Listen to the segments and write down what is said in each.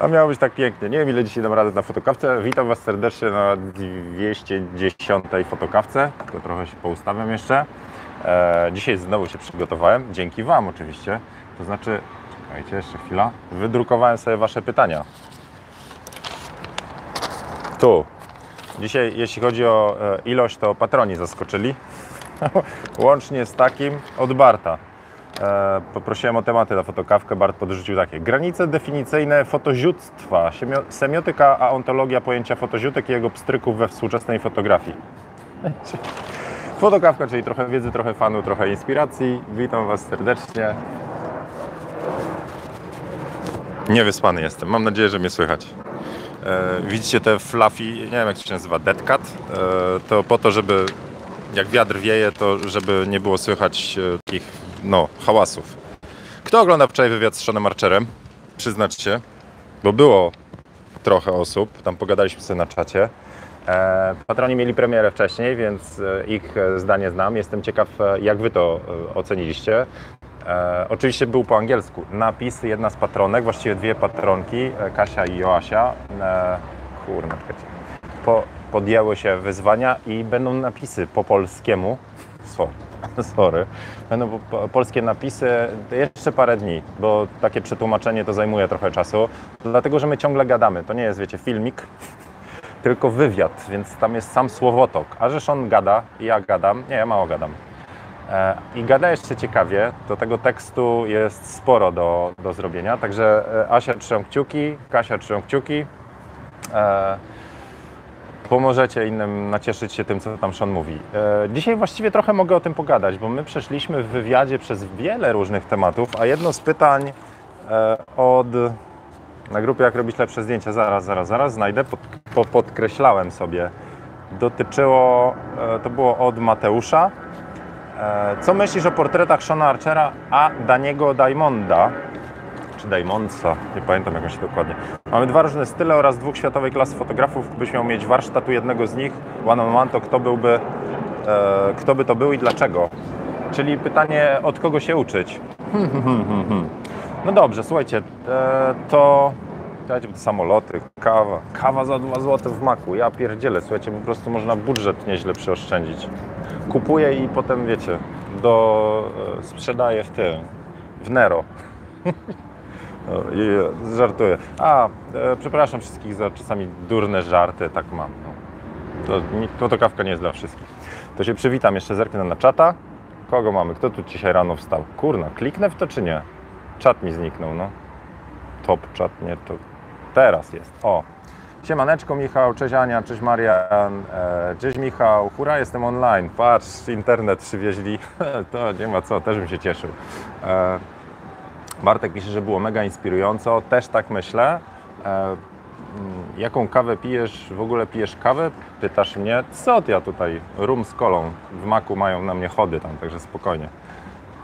A miało być tak pięknie. Nie wiem ile dzisiaj dam radę na fotokawce. Witam Was serdecznie na 210 fotokawce. Tylko trochę się poustawiam jeszcze. E, dzisiaj znowu się przygotowałem. Dzięki Wam oczywiście. To znaczy, czekajcie jeszcze chwila. Wydrukowałem sobie Wasze pytania. Tu. Dzisiaj, jeśli chodzi o e, ilość, to patroni zaskoczyli. Łącznie z takim od Barta. E, poprosiłem o tematy na fotokawkę. Bart podrzucił takie. Granice definicyjne fotoziutstwa, siemio- semiotyka, a ontologia pojęcia fotoziutek i jego pstryków we współczesnej fotografii. Fotokawka, czyli trochę wiedzy, trochę fanu, trochę inspiracji. Witam Was serdecznie. Niewyspany jestem. Mam nadzieję, że mnie słychać. E, widzicie te fluffy, nie wiem jak to się nazywa, dead cat? E, to po to, żeby jak wiatr wieje, to żeby nie było słychać e, takich, no, hałasów. Kto oglądał wczoraj wywiad z Seanem Archerem? Przyznać się, bo było trochę osób, tam pogadaliśmy sobie na czacie. E, patroni mieli premierę wcześniej, więc e, ich e, zdanie znam. Jestem ciekaw, jak wy to oceniliście. Oczywiście był po angielsku. Napis, jedna z patronek, właściwie dwie patronki, Kasia i Joasia. Kurna, czekajcie. Po, podjęły się wyzwania i będą napisy po polskiemu. Sorry. Sorry. Będą po, po, polskie napisy jeszcze parę dni, bo takie przetłumaczenie to zajmuje trochę czasu. Dlatego, że my ciągle gadamy. To nie jest, wiecie, filmik, tylko wywiad, więc tam jest sam słowotok. A żeż on gada i ja gadam. Nie, ja mało gadam. E, I gada jeszcze ciekawie, do tego tekstu jest sporo do, do zrobienia, także e, Asia trzymam kciuki, Kasia trzymam kciuki. E, pomożecie innym nacieszyć się tym, co tam Sean mówi. E, dzisiaj właściwie trochę mogę o tym pogadać, bo my przeszliśmy w wywiadzie przez wiele różnych tematów, a jedno z pytań e, od na grupie Jak robić lepsze zdjęcia, zaraz, zaraz, zaraz znajdę, pod, po, podkreślałem sobie, dotyczyło, e, to było od Mateusza, Co myślisz o portretach Shona Archera, a Daniego Diamonda? Czy Diamondsa? Nie pamiętam jak on się dokładnie. Mamy dwa różne style oraz dwóch światowej klasy fotografów. Gdybyś miał mieć warsztat u jednego z nich, one on one, to kto byłby, e, kto by to był i dlaczego? Czyli pytanie, od kogo się uczyć? No dobrze, słuchajcie, e, to samoloty, kawa. Kawa za 2 zł w maku. Ja pierdzielę, słuchajcie, po prostu można budżet nieźle przeoszczędzić. Kupuję i potem, wiecie, do, e, sprzedaję w tym, w Nero. O, i, e, żartuję. A, e, przepraszam wszystkich za czasami durne żarty, tak mam. No. To, ni- to, to kawka nie jest dla wszystkich. To się przywitam, jeszcze zerknę na czata. Kogo mamy? Kto tu dzisiaj rano wstał? Kurna, kliknę w to czy nie? Czat mi zniknął, no. Top czat, nie, to teraz jest. O, Siemaneczko Michał, cześć Ania, cześć Marian, e, cześć Michał, hura jestem online, patrz, internet przywieźli, to nie ma co, też bym się cieszył. Bartek pisze, że było mega inspirująco, też tak myślę. E, mm, jaką kawę pijesz, w ogóle pijesz kawę? Pytasz mnie, co ja tutaj, rum z kolą, w maku mają na mnie chody tam, także spokojnie.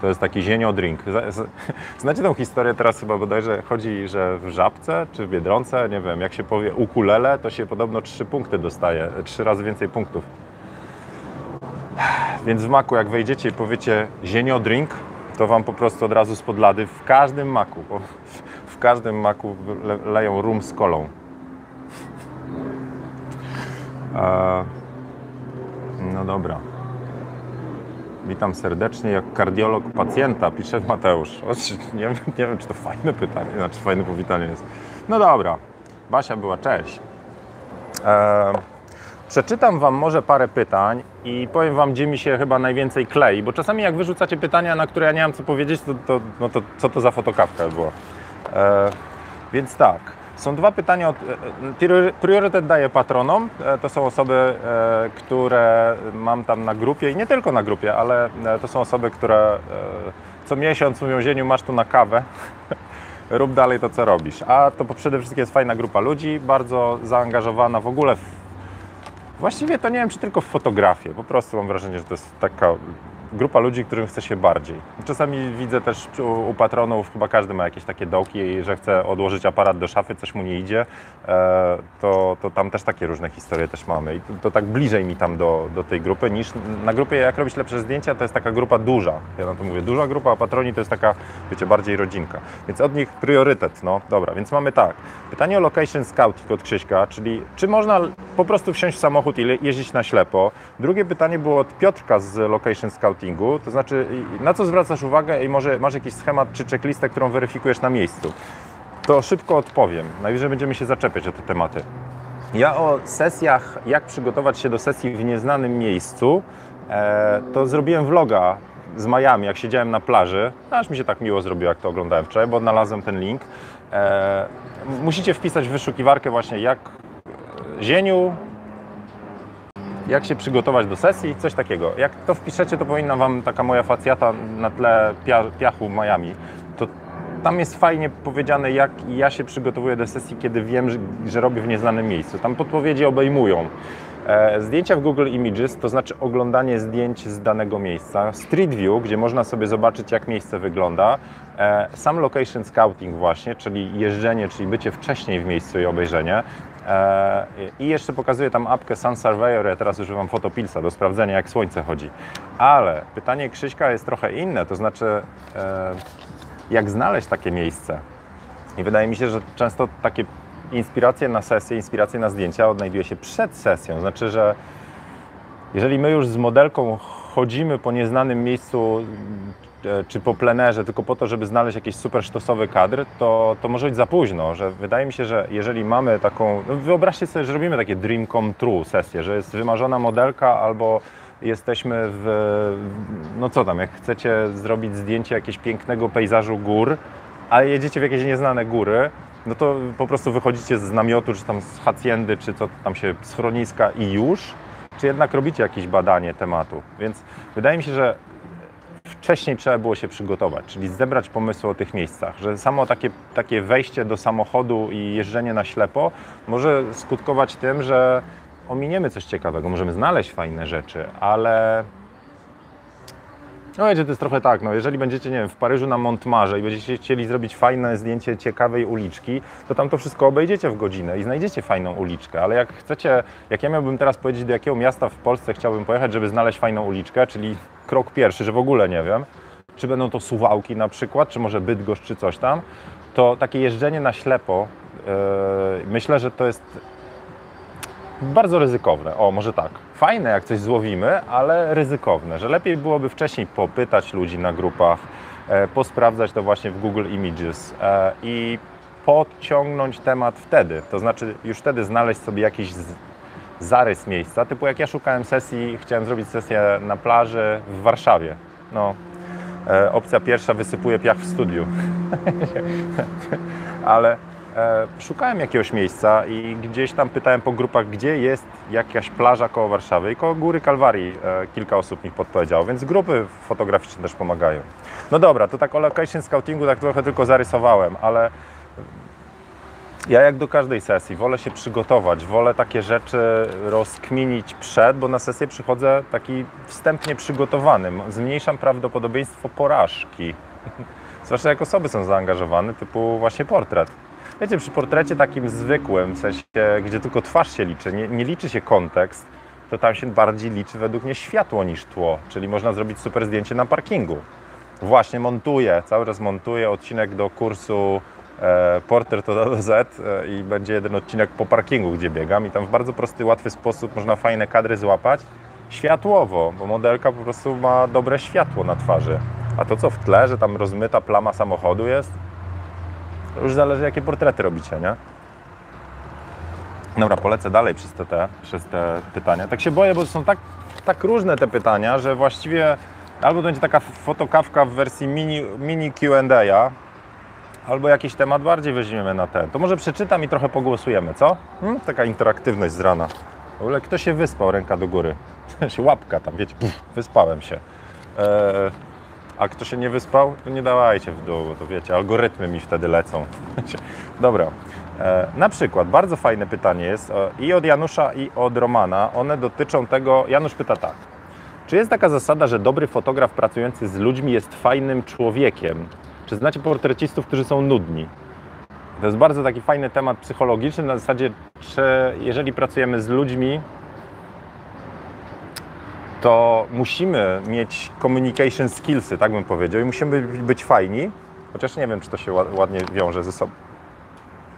To jest taki zienio drink. Znacie tą historię teraz chyba bodajże chodzi, że w Żabce czy w Biedronce, nie wiem, jak się powie ukulele, to się podobno trzy punkty dostaje, trzy razy więcej punktów. Więc w maku jak wejdziecie i powiecie zienio drink, to wam po prostu od razu spod lady w każdym maku, w każdym maku le, leją rum z kolą. No dobra. Witam serdecznie, jak kardiolog pacjenta, pisze Mateusz. O, Nie, nie wiem, czy to fajne pytanie, znaczy fajne powitanie jest. No dobra, Basia była, cześć. E, przeczytam Wam może parę pytań i powiem Wam, gdzie mi się chyba najwięcej klei, bo czasami jak wyrzucacie pytania, na które ja nie mam co powiedzieć, to, to, no to co to za fotokawka była. E, więc tak, są dwa pytania. Od, e, priori- priorytet daję patronom. E, To są osoby, e, które mam tam na grupie i nie tylko na grupie, ale e, to są osoby, które e, co miesiąc mówią, Zieniu, masz tu na kawę. Rób dalej to, co robisz. A to przede wszystkim jest fajna grupa ludzi, bardzo zaangażowana w ogóle w Właściwie to nie wiem, czy tylko w fotografię. Po prostu mam wrażenie, że to jest taka grupa ludzi, którym chce się bardziej. Czasami widzę też u, u patronów, chyba każdy ma jakieś takie dołki, że chce odłożyć aparat do szafy, coś mu nie idzie, e, to, to tam też takie różne historie też mamy. I to, to tak bliżej mi tam do, do tej grupy niż na grupie Jak robić lepsze zdjęcia, to jest taka grupa duża. Ja na to mówię, duża grupa, a patroni to jest taka, wiecie, bardziej rodzinka. Więc od nich priorytet, no dobra, więc mamy tak. Pytanie o location scouting od Krzyśka, czyli czy można po prostu wsiąść w samochód i jeździć na ślepo. Drugie pytanie było od Piotrka z location scoutingu, to znaczy na co zwracasz uwagę i może masz jakiś schemat czy checklistę, którą weryfikujesz na miejscu. To szybko odpowiem. Najwyżej będziemy się zaczepiać o te tematy. Ja o sesjach, jak przygotować się do sesji w nieznanym miejscu, e, to zrobiłem vloga z Miami, jak siedziałem na plaży. Aż mi się tak miło zrobiło, jak to oglądałem wczoraj, bo odnalazłem ten link. E, musicie wpisać w wyszukiwarkę właśnie jak zieniu, jak się przygotować do sesji, coś takiego. Jak to wpiszecie, to powinna Wam taka moja facjata na tle piachu Miami. To tam jest fajnie powiedziane, jak ja się przygotowuję do sesji, kiedy wiem, że, że robię w nieznanym miejscu. Tam podpowiedzi obejmują e, zdjęcia w Google Images, to znaczy oglądanie zdjęć z danego miejsca. Street View, gdzie można sobie zobaczyć, jak miejsce wygląda. E, sam location scouting właśnie, czyli jeżdżenie, czyli bycie wcześniej w miejscu i obejrzenie. E, I jeszcze pokazuję tam apkę Sun Surveyor, ja teraz używam Photopilsa do sprawdzenia jak słońce chodzi. Ale pytanie Krzyśka jest trochę inne, to znaczy e, jak znaleźć takie miejsce. I wydaje mi się, że często takie inspiracje na sesję, inspiracje na zdjęcia odnajduje się przed sesją. Znaczy, że jeżeli my już z modelką chodzimy po nieznanym miejscu czy po plenerze, tylko po to, żeby znaleźć jakiś super sztosowy kadr, to, to może być za późno, że wydaje mi się, że jeżeli mamy taką, no wyobraźcie sobie, że robimy takie dream come true sesję, że jest wymarzona modelka albo jesteśmy w, no co tam, jak chcecie zrobić zdjęcie jakiegoś pięknego pejzażu gór, ale jedziecie w jakieś nieznane góry, no to po prostu wychodzicie z namiotu, czy tam z hacjendy, czy co tam się, schroniska i już, czy jednak robicie jakieś badanie tematu. Więc wydaje mi się, że wcześniej trzeba było się przygotować, czyli zebrać pomysły o tych miejscach, że samo takie, takie wejście do samochodu i jeżdżenie na ślepo może skutkować tym, że ominiemy coś ciekawego, możemy znaleźć fajne rzeczy, ale no wiecie, to jest trochę tak, no jeżeli będziecie, nie wiem, w Paryżu na Montmarze i będziecie chcieli zrobić fajne zdjęcie ciekawej uliczki, to tam to wszystko obejdziecie w godzinę i znajdziecie fajną uliczkę, ale jak chcecie, jak ja miałbym teraz powiedzieć, do jakiego miasta w Polsce chciałbym pojechać, żeby znaleźć fajną uliczkę, czyli krok pierwszy, że w ogóle nie wiem, czy będą to Suwałki na przykład, czy może Bydgoszcz, czy coś tam, to takie jeżdżenie na ślepo, yy, myślę, że to jest bardzo ryzykowne. O, może tak. Fajne, jak coś złowimy, ale ryzykowne, że lepiej byłoby wcześniej popytać ludzi na grupach, e, posprawdzać to właśnie w Google Images e, i podciągnąć temat wtedy. To znaczy już wtedy znaleźć sobie jakiś zarys miejsca, typu jak ja szukałem sesji, chciałem zrobić sesję na plaży w Warszawie. No, e, opcja pierwsza wysypuje piach w studiu. Ale szukałem jakiegoś miejsca i gdzieś tam pytałem po grupach, gdzie jest jakaś plaża koło Warszawy i koło Góry Kalwarii e, kilka osób mi podpowiedziało, więc grupy fotograficzne też pomagają. No dobra, to tak o location scoutingu tak trochę tylko zarysowałem, ale ja jak do każdej sesji wolę się przygotować, wolę takie rzeczy rozkminić przed, bo na sesję przychodzę taki wstępnie przygotowany. Zmniejszam prawdopodobieństwo porażki. Zwłaszcza jak osoby są zaangażowane, typu właśnie portret. Wiecie, przy portrecie takim zwykłym, w sensie, gdzie tylko twarz się liczy, nie, nie liczy się kontekst, to tam się bardziej liczy według mnie światło niż tło, czyli można zrobić super zdjęcie na parkingu. Właśnie montuję, cały czas montuję odcinek do kursu E, porter to do Z e, i będzie jeden odcinek po parkingu, gdzie biegam i tam w bardzo prosty, łatwy sposób można fajne kadry złapać światłowo, bo modelka po prostu ma dobre światło na twarzy. A to co w tle, że tam rozmyta plama samochodu jest, już zależy jakie portrety robicie, nie? Dobra, polecę dalej przez te, przez te pytania. Tak się boję, bo są tak, tak różne te pytania, że właściwie albo będzie taka fotokawka w wersji mini, mini Q&A, albo jakiś temat bardziej weźmiemy na ten. To może przeczytam i trochę pogłosujemy, co? Hmm? Taka interaktywność z rana. W ogóle kto się wyspał, ręka do góry. Łapka tam, wiecie, wyspałem się. Eee, a kto się nie wyspał, to nie dawajcie w dół, to wiecie, algorytmy mi wtedy lecą. Dobra. Eee, na przykład, bardzo fajne pytanie jest e, i od Janusza, i od Romana. One dotyczą tego, Janusz pyta tak. Czy jest taka zasada, że dobry fotograf pracujący z ludźmi jest fajnym człowiekiem? Czy znacie portrecistów, którzy są nudni? To jest bardzo taki fajny temat psychologiczny na zasadzie, czy jeżeli pracujemy z ludźmi, to musimy mieć communication skillsy, tak bym powiedział, i musimy być fajni, chociaż nie wiem, czy to się ładnie wiąże ze sobą.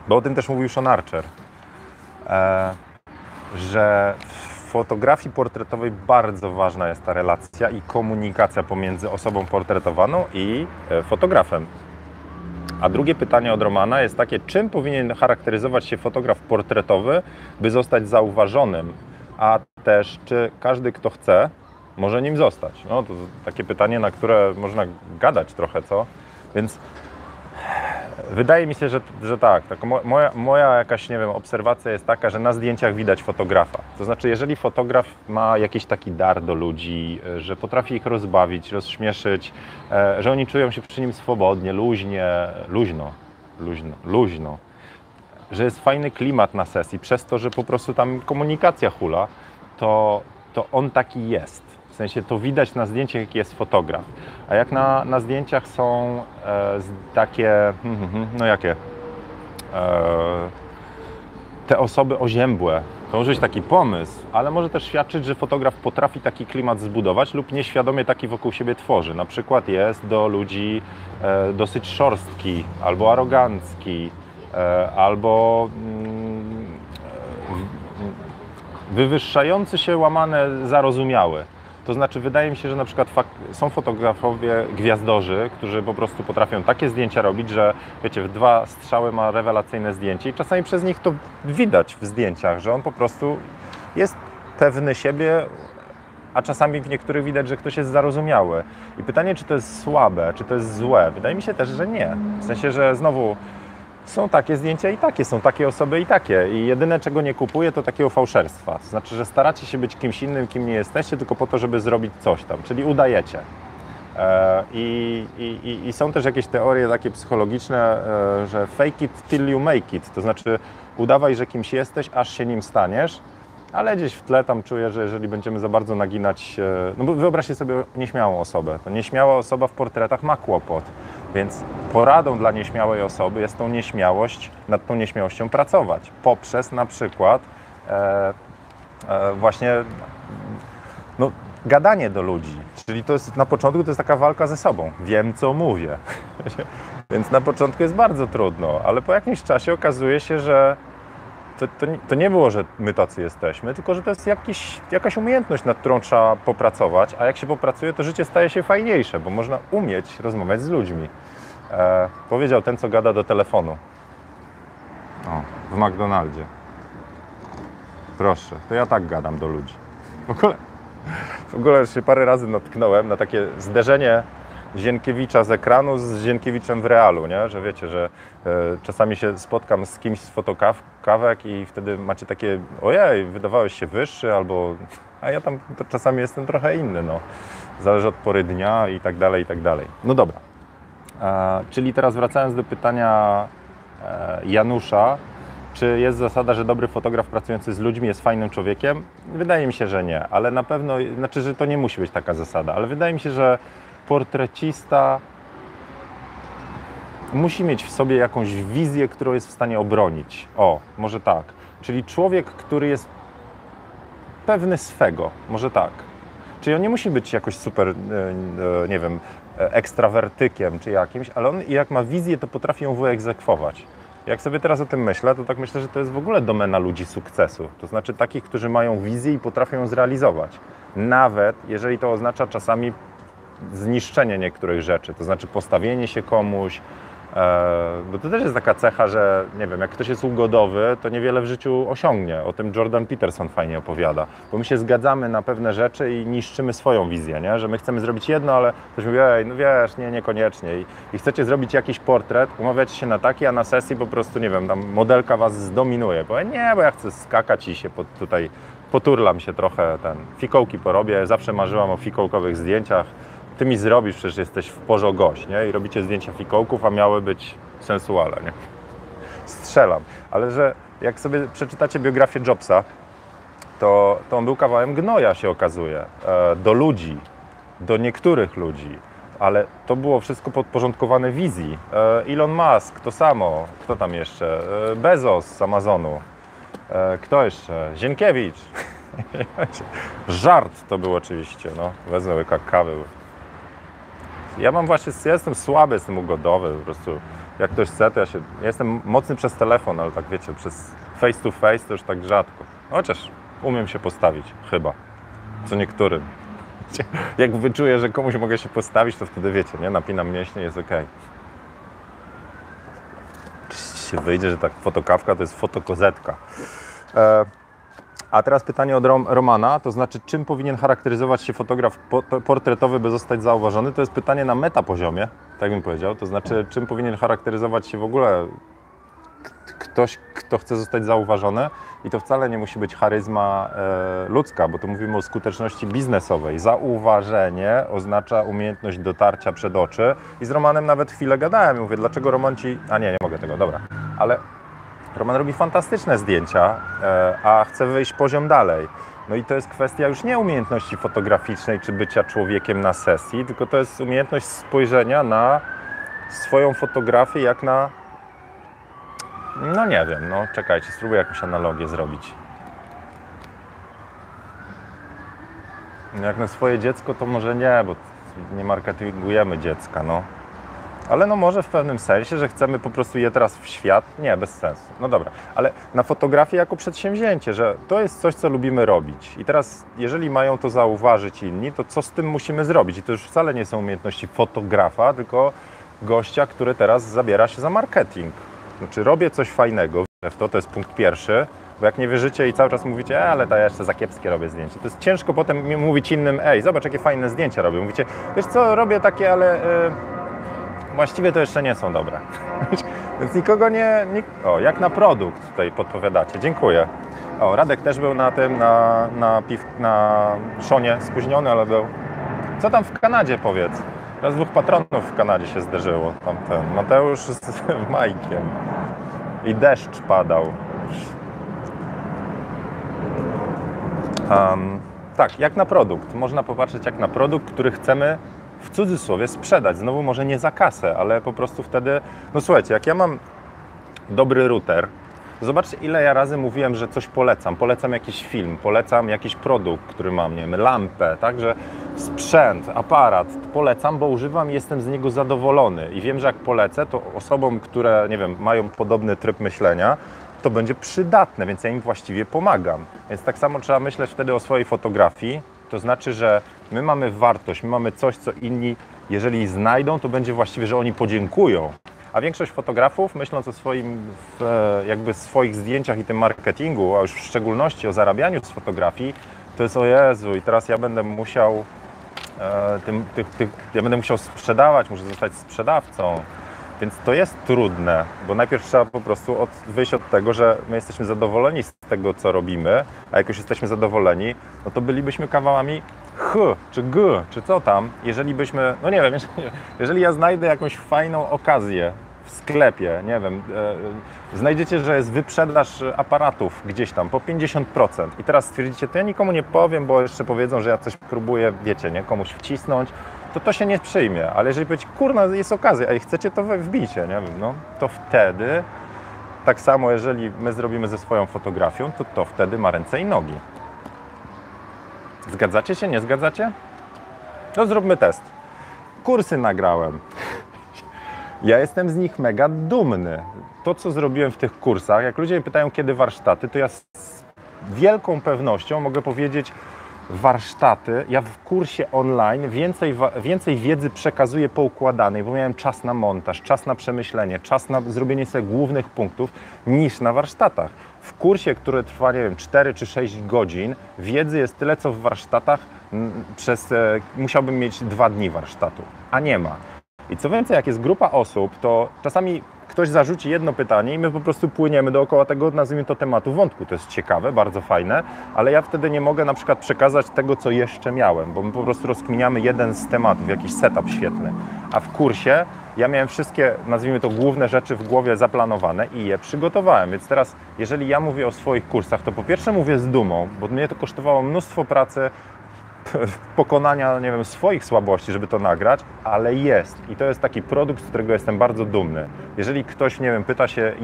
Bo o tym też mówił Sean Archer, e, że w fotografii portretowej bardzo ważna jest ta relacja i komunikacja pomiędzy osobą portretowaną i e, fotografem. A drugie pytanie od Romana jest takie, czym powinien charakteryzować się fotograf portretowy, by zostać zauważonym, a też czy każdy, kto chce, może nim zostać? No to takie pytanie, na które można gadać trochę, co? Więc wydaje mi się, że, że tak. tak moja, moja jakaś, nie wiem, obserwacja jest taka, że na zdjęciach widać fotografa. To znaczy, jeżeli fotograf ma jakiś taki dar do ludzi, że potrafi ich rozbawić, rozśmieszyć, e, że oni czują się przy nim swobodnie, luźnie, luźno, luźno, luźno, że jest fajny klimat na sesji, przez to, że po prostu tam komunikacja hula, to, to on taki jest. W sensie to widać na zdjęciach, jaki jest fotograf. A jak na, na zdjęciach są e, takie, hmm, hmm, hmm, no jakie? E, te osoby oziębłe. To może być taki pomysł, ale może też świadczyć, że fotograf potrafi taki klimat zbudować lub nieświadomie taki wokół siebie tworzy. Na przykład jest do ludzi e, dosyć szorstki albo arogancki, albo mm, wywyższający się łamane zarozumiały. To znaczy, wydaje mi się, że na przykład są fotografowie gwiazdorzy, którzy po prostu potrafią takie zdjęcia robić, że wiecie, w dwa strzały ma rewelacyjne zdjęcie i czasami przez nich to widać w zdjęciach, że on po prostu jest pewny siebie, a czasami w niektórych widać, że ktoś jest zarozumiały. I pytanie, czy to jest słabe, czy to jest złe? Wydaje mi się też, że nie. W sensie, że znowu są takie zdjęcia i takie, są takie osoby i takie. I jedyne, czego nie kupuję, to takiego fałszerstwa. To znaczy, że staracie się być kimś innym, kim nie jesteście, tylko po to, żeby zrobić coś tam, czyli udajecie. E, I, i, I, są też jakieś teorie takie psychologiczne, e, że fake it till you make it, to znaczy udawaj, że kimś jesteś, aż się nim staniesz, ale gdzieś w tle tam czuję, że jeżeli będziemy za bardzo naginać, no bo wyobraźcie sobie nieśmiałą osobę, to nieśmiała osoba w portretach ma kłopot, więc poradą dla nieśmiałej osoby jest tą nieśmiałość, nad tą nieśmiałością pracować poprzez na przykład e, e, właśnie no, gadanie do ludzi. Czyli to jest na początku to jest taka walka ze sobą. Wiem, co mówię. Więc na początku jest bardzo trudno, ale po jakimś czasie okazuje się, że to, to, to, nie było, że my tacy jesteśmy, tylko że to jest jakiś, jakaś umiejętność, nad którą trzeba popracować, a jak się popracuje, to życie staje się fajniejsze, bo można umieć rozmawiać z ludźmi. E, powiedział ten, co gada do telefonu. O, w McDonaldzie. Proszę, to ja tak gadam do ludzi. W ogóle, w ogóle już się parę razy natknąłem na takie zderzenie Zienkiewicza z ekranu z Zienkiewiczem w realu, nie? że wiecie, że e, czasami się spotkam z kimś z fotokawek i wtedy macie takie, ojej, wydawałeś się wyższy, albo, a ja tam czasami jestem trochę inny, no. Zależy od pory dnia i tak dalej, i tak dalej. No dobra. E, czyli teraz wracając do pytania e, Janusza, czy jest zasada, że dobry fotograf pracujący z ludźmi jest fajnym człowiekiem? Wydaje mi się, że nie, ale na pewno, znaczy, że to nie musi być taka zasada, ale wydaje mi się, że portrecista musi mieć w sobie jakąś wizję, którą jest w stanie obronić. O, może tak. Czyli człowiek, który jest pewny swego, może tak. Czyli on nie musi być jakoś super, e, e, nie wiem, ekstrawertykiem czy jakimś, ale on jak ma wizję, to potrafi ją wyegzekwować. Jak sobie teraz o tym myślę, to tak myślę, że to jest w ogóle domena ludzi sukcesu. To znaczy takich, którzy mają wizję i potrafią ją zrealizować. Nawet jeżeli to oznacza czasami zniszczenie niektórych rzeczy, to znaczy postawienie się komuś, e, bo to też jest taka cecha, że nie wiem, jak ktoś jest ugodowy, to niewiele w życiu osiągnie. O tym Jordan Peterson fajnie opowiada, bo my się zgadzamy na pewne rzeczy i niszczymy swoją wizję, nie? że my chcemy zrobić jedno, ale ktoś mówi, ej, no wiesz, nie, niekoniecznie. I, I chcecie zrobić jakiś portret, umawiacie się na taki, a na sesji po prostu, nie wiem, tam modelka was zdominuje. Bo nie, bo ja chcę skakać i się pod, tutaj poturlam się trochę, ten, fikołki porobię, zawsze marzyłam o fikołkowych zdjęciach, ty mi zrobisz, przecież jesteś w porze gość, nie? I robicie zdjęcia fikołków, a miały być sensualne, nie? Strzelam. Ale że jak sobie przeczytacie biografię Jobsa, to, to on był kawałem gnoja, się okazuje, e, do ludzi, do niektórych ludzi, ale to było wszystko podporządkowane wizji. E, Elon Musk, to samo, kto tam jeszcze? E, Bezos z Amazonu, kto jeszcze? Zienkiewicz. Żart to był oczywiście, no. Wezmę łyka kawy. Ja mam właśnie, ja jestem słaby, jestem ugodowy, po prostu jak ktoś chce, to ja się, ja jestem mocny przez telefon, ale tak wiecie, przez face to face to już tak rzadko. Chociaż umiem się postawić, chyba, co niektórym. Jak wyczuję, że komuś mogę się postawić, to wtedy wiecie, nie, napinam mięśnie, jest ok. się wyjdzie, że tak fotokawka to jest fotokozetka. E, a teraz pytanie od Rom, Romana, to znaczy czym powinien charakteryzować się fotograf po, portretowy, by zostać zauważony? To jest pytanie na metapoziomie, tak bym powiedział. To znaczy czym powinien charakteryzować się w ogóle ktoś, kto chce zostać zauważony i to wcale nie musi być charyzma e, ludzka, bo tu mówimy o skuteczności biznesowej. Zauważenie oznacza umiejętność dotarcia przed oczy i z Romanem nawet chwilę gadałem i mówię, dlaczego Roman ci... A nie, nie mogę tego, dobra. Ale Roman robi fantastyczne zdjęcia, e, a chce wyjść poziom dalej. No i to jest kwestia już nie umiejętności fotograficznej czy bycia człowiekiem na sesji, tylko to jest umiejętność spojrzenia na swoją fotografię jak na. No nie wiem, no czekajcie, spróbuję jakąś analogię zrobić. Jak na swoje dziecko, to może nie, bo nie marketingujemy dziecka, no. Ale no może w pewnym sensie, że chcemy po prostu je teraz w świat. Nie, bez sensu. No dobra, ale na fotografię jako przedsięwzięcie, że to jest coś, co lubimy robić. I teraz, jeżeli mają to zauważyć inni, to co z tym musimy zrobić? I to już wcale nie są umiejętności fotografa, tylko gościa, który teraz zabiera się za marketing. Znaczy robię coś fajnego, w to, to jest punkt pierwszy, bo jak nie wierzycie i cały czas mówicie, e, ale to ja jeszcze za kiepskie robię zdjęcie, to jest ciężko potem mówić innym, ej, zobacz jakie fajne zdjęcia robię. Mówicie, wiesz co, robię takie, ale... Yy właściwie to jeszcze nie są dobre. Więc nikogo nie, O, jak na produkt tutaj podpowiadacie. Dziękuję. O, Radek też był na tym, na, na, piw, na szonie spóźniony, ale był. Co tam w Kanadzie powiedz? Raz dwóch patronów w Kanadzie się zderzyło. Tamten Mateusz z Majkiem. I deszcz padał. Um, tak, jak na produkt. Można popatrzeć jak na produkt, który chcemy w cudzysłowie sprzedać. Znowu może nie za kasę, ale po prostu wtedy, no słuchajcie, jak ja mam dobry router, Zobaczcie, ile ja razy mówiłem, że coś polecam. Polecam jakiś film, polecam jakiś produkt, który mam, nie wiem, lampę, także sprzęt, aparat. Polecam, bo używam i jestem z niego zadowolony. I wiem, że jak polecę, to osobom, które, nie wiem, mają podobny tryb myślenia, to będzie przydatne, więc ja im właściwie pomagam. Więc tak samo trzeba myśleć wtedy o swojej fotografii, to znaczy, że my mamy wartość, my mamy coś, co inni, jeżeli znajdą, to będzie właściwie, że oni podziękują. A większość fotografów, myśląc o swoim, jakby swoich zdjęciach i tym marketingu, a już w szczególności o zarabianiu z fotografii, to jest o Jezu i teraz ja będę musiał e, tym, ja będę musiał sprzedawać, muszę zostać sprzedawcą. Więc to jest trudne, bo najpierw trzeba po prostu od, wyjść od tego, że my jesteśmy zadowoleni z tego, co robimy, a jak już jesteśmy zadowoleni, no to bylibyśmy kawałami H, czy G, czy co tam, jeżeli byśmy, no nie wiem, jeżeli, jeżeli ja znajdę jakąś fajną okazję w sklepie, nie wiem, e, znajdziecie, że jest wyprzedaż aparatów gdzieś tam po 50% i teraz stwierdzicie, to ja nikomu nie powiem, bo jeszcze powiedzą, że ja coś próbuję, wiecie, nie, komuś wcisnąć, to to się nie przyjmie. Ale jeżeli powiecie, kurna, jest okazja, a chcecie, to wbicie, nie no, to wtedy, tak samo jeżeli my zrobimy ze swoją fotografią, to to wtedy ma ręce i nogi. Zgadzacie się, nie zgadzacie? No zróbmy test. Kursy nagrałem. Ja jestem z nich mega dumny. To, co zrobiłem w tych kursach, jak ludzie mnie pytają, kiedy warsztaty, to ja z wielką pewnością mogę powiedzieć, warsztaty. Ja w kursie online więcej, więcej wiedzy przekazuję poukładanej, bo miałem czas na montaż, czas na przemyślenie, czas na zrobienie sobie głównych punktów niż na warsztatach. W kursie, który trwa, nie wiem, 4 czy 6 godzin, wiedzy jest tyle, co w warsztatach przez, e, musiałbym mieć dwa dni warsztatu, a nie ma. I co więcej, jak jest grupa osób, to czasami ktoś zarzuci jedno pytanie i my po prostu płyniemy dookoła tego, nazwijmy to tematu wątku. To jest ciekawe, bardzo fajne, ale ja wtedy nie mogę na przykład przekazać tego, co jeszcze miałem, bo my po prostu rozkminiamy jeden z tematów, jakiś setup świetny. A w kursie ja miałem wszystkie, nazwijmy to, główne rzeczy w głowie zaplanowane i je przygotowałem. Więc teraz, jeżeli ja mówię o swoich kursach, to po pierwsze mówię z dumą, bo mnie to kosztowało mnóstwo pracy, pokonania, nie wiem, swoich słabości, żeby to nagrać, ale jest. I to jest taki produkt, z którego jestem bardzo dumny. Jeżeli ktoś, nie wiem, pyta się, e,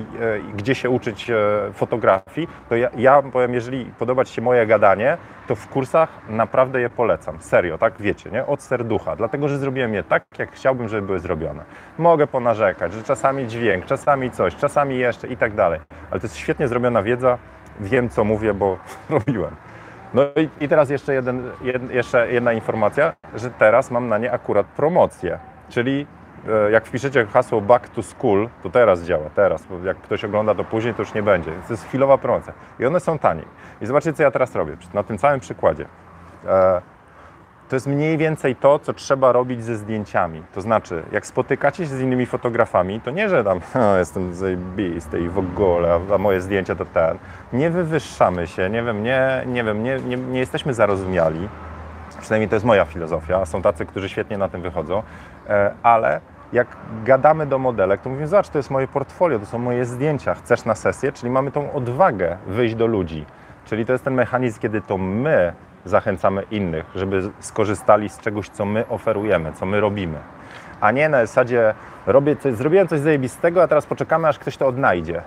gdzie się uczyć e, fotografii, to ja, ja powiem, jeżeli podoba Ci się moje gadanie, to w kursach naprawdę je polecam. Serio, tak wiecie, nie? Od serducha. Dlatego, że zrobiłem je tak, jak chciałbym, żeby były zrobione. Mogę ponarzekać, że czasami dźwięk, czasami coś, czasami jeszcze i tak dalej. Ale to jest świetnie zrobiona wiedza. Wiem, co mówię, bo robiłem. No i, i teraz jeszcze, jeden, jed, jeszcze jedna informacja, że teraz mam na nie akurat promocję. Czyli e, jak wpiszecie hasło back to school, to teraz działa, teraz. Bo jak ktoś ogląda to później, to już nie będzie. To jest chwilowa promocja. I one są taniej. I zobaczcie, co ja teraz robię na tym całym przykładzie. To jest mniej więcej to, co trzeba robić ze zdjęciami. To znaczy, jak spotykacie się z innymi fotografami, to nie, że tam jestem zajebisty i w ogóle, a moje zdjęcia to ten. Nie wywyższamy się, nie wiem, nie, nie wiem, nie, nie, nie jesteśmy zarozumiali. Przynajmniej to jest moja filozofia. Są tacy, którzy świetnie na tym wychodzą, e, ale jak gadamy do modelek, to mówimy, zobacz, to jest moje portfolio, to są moje zdjęcia, chcesz na sesję? Czyli mamy tą odwagę wyjść do ludzi. Czyli to jest ten mechanizm, kiedy to my zachęcamy innych, żeby skorzystali z czegoś, co my oferujemy, co my robimy. A nie na zasadzie robię coś, zrobiłem coś zajebistego, a teraz poczekamy, aż ktoś to odnajdzie.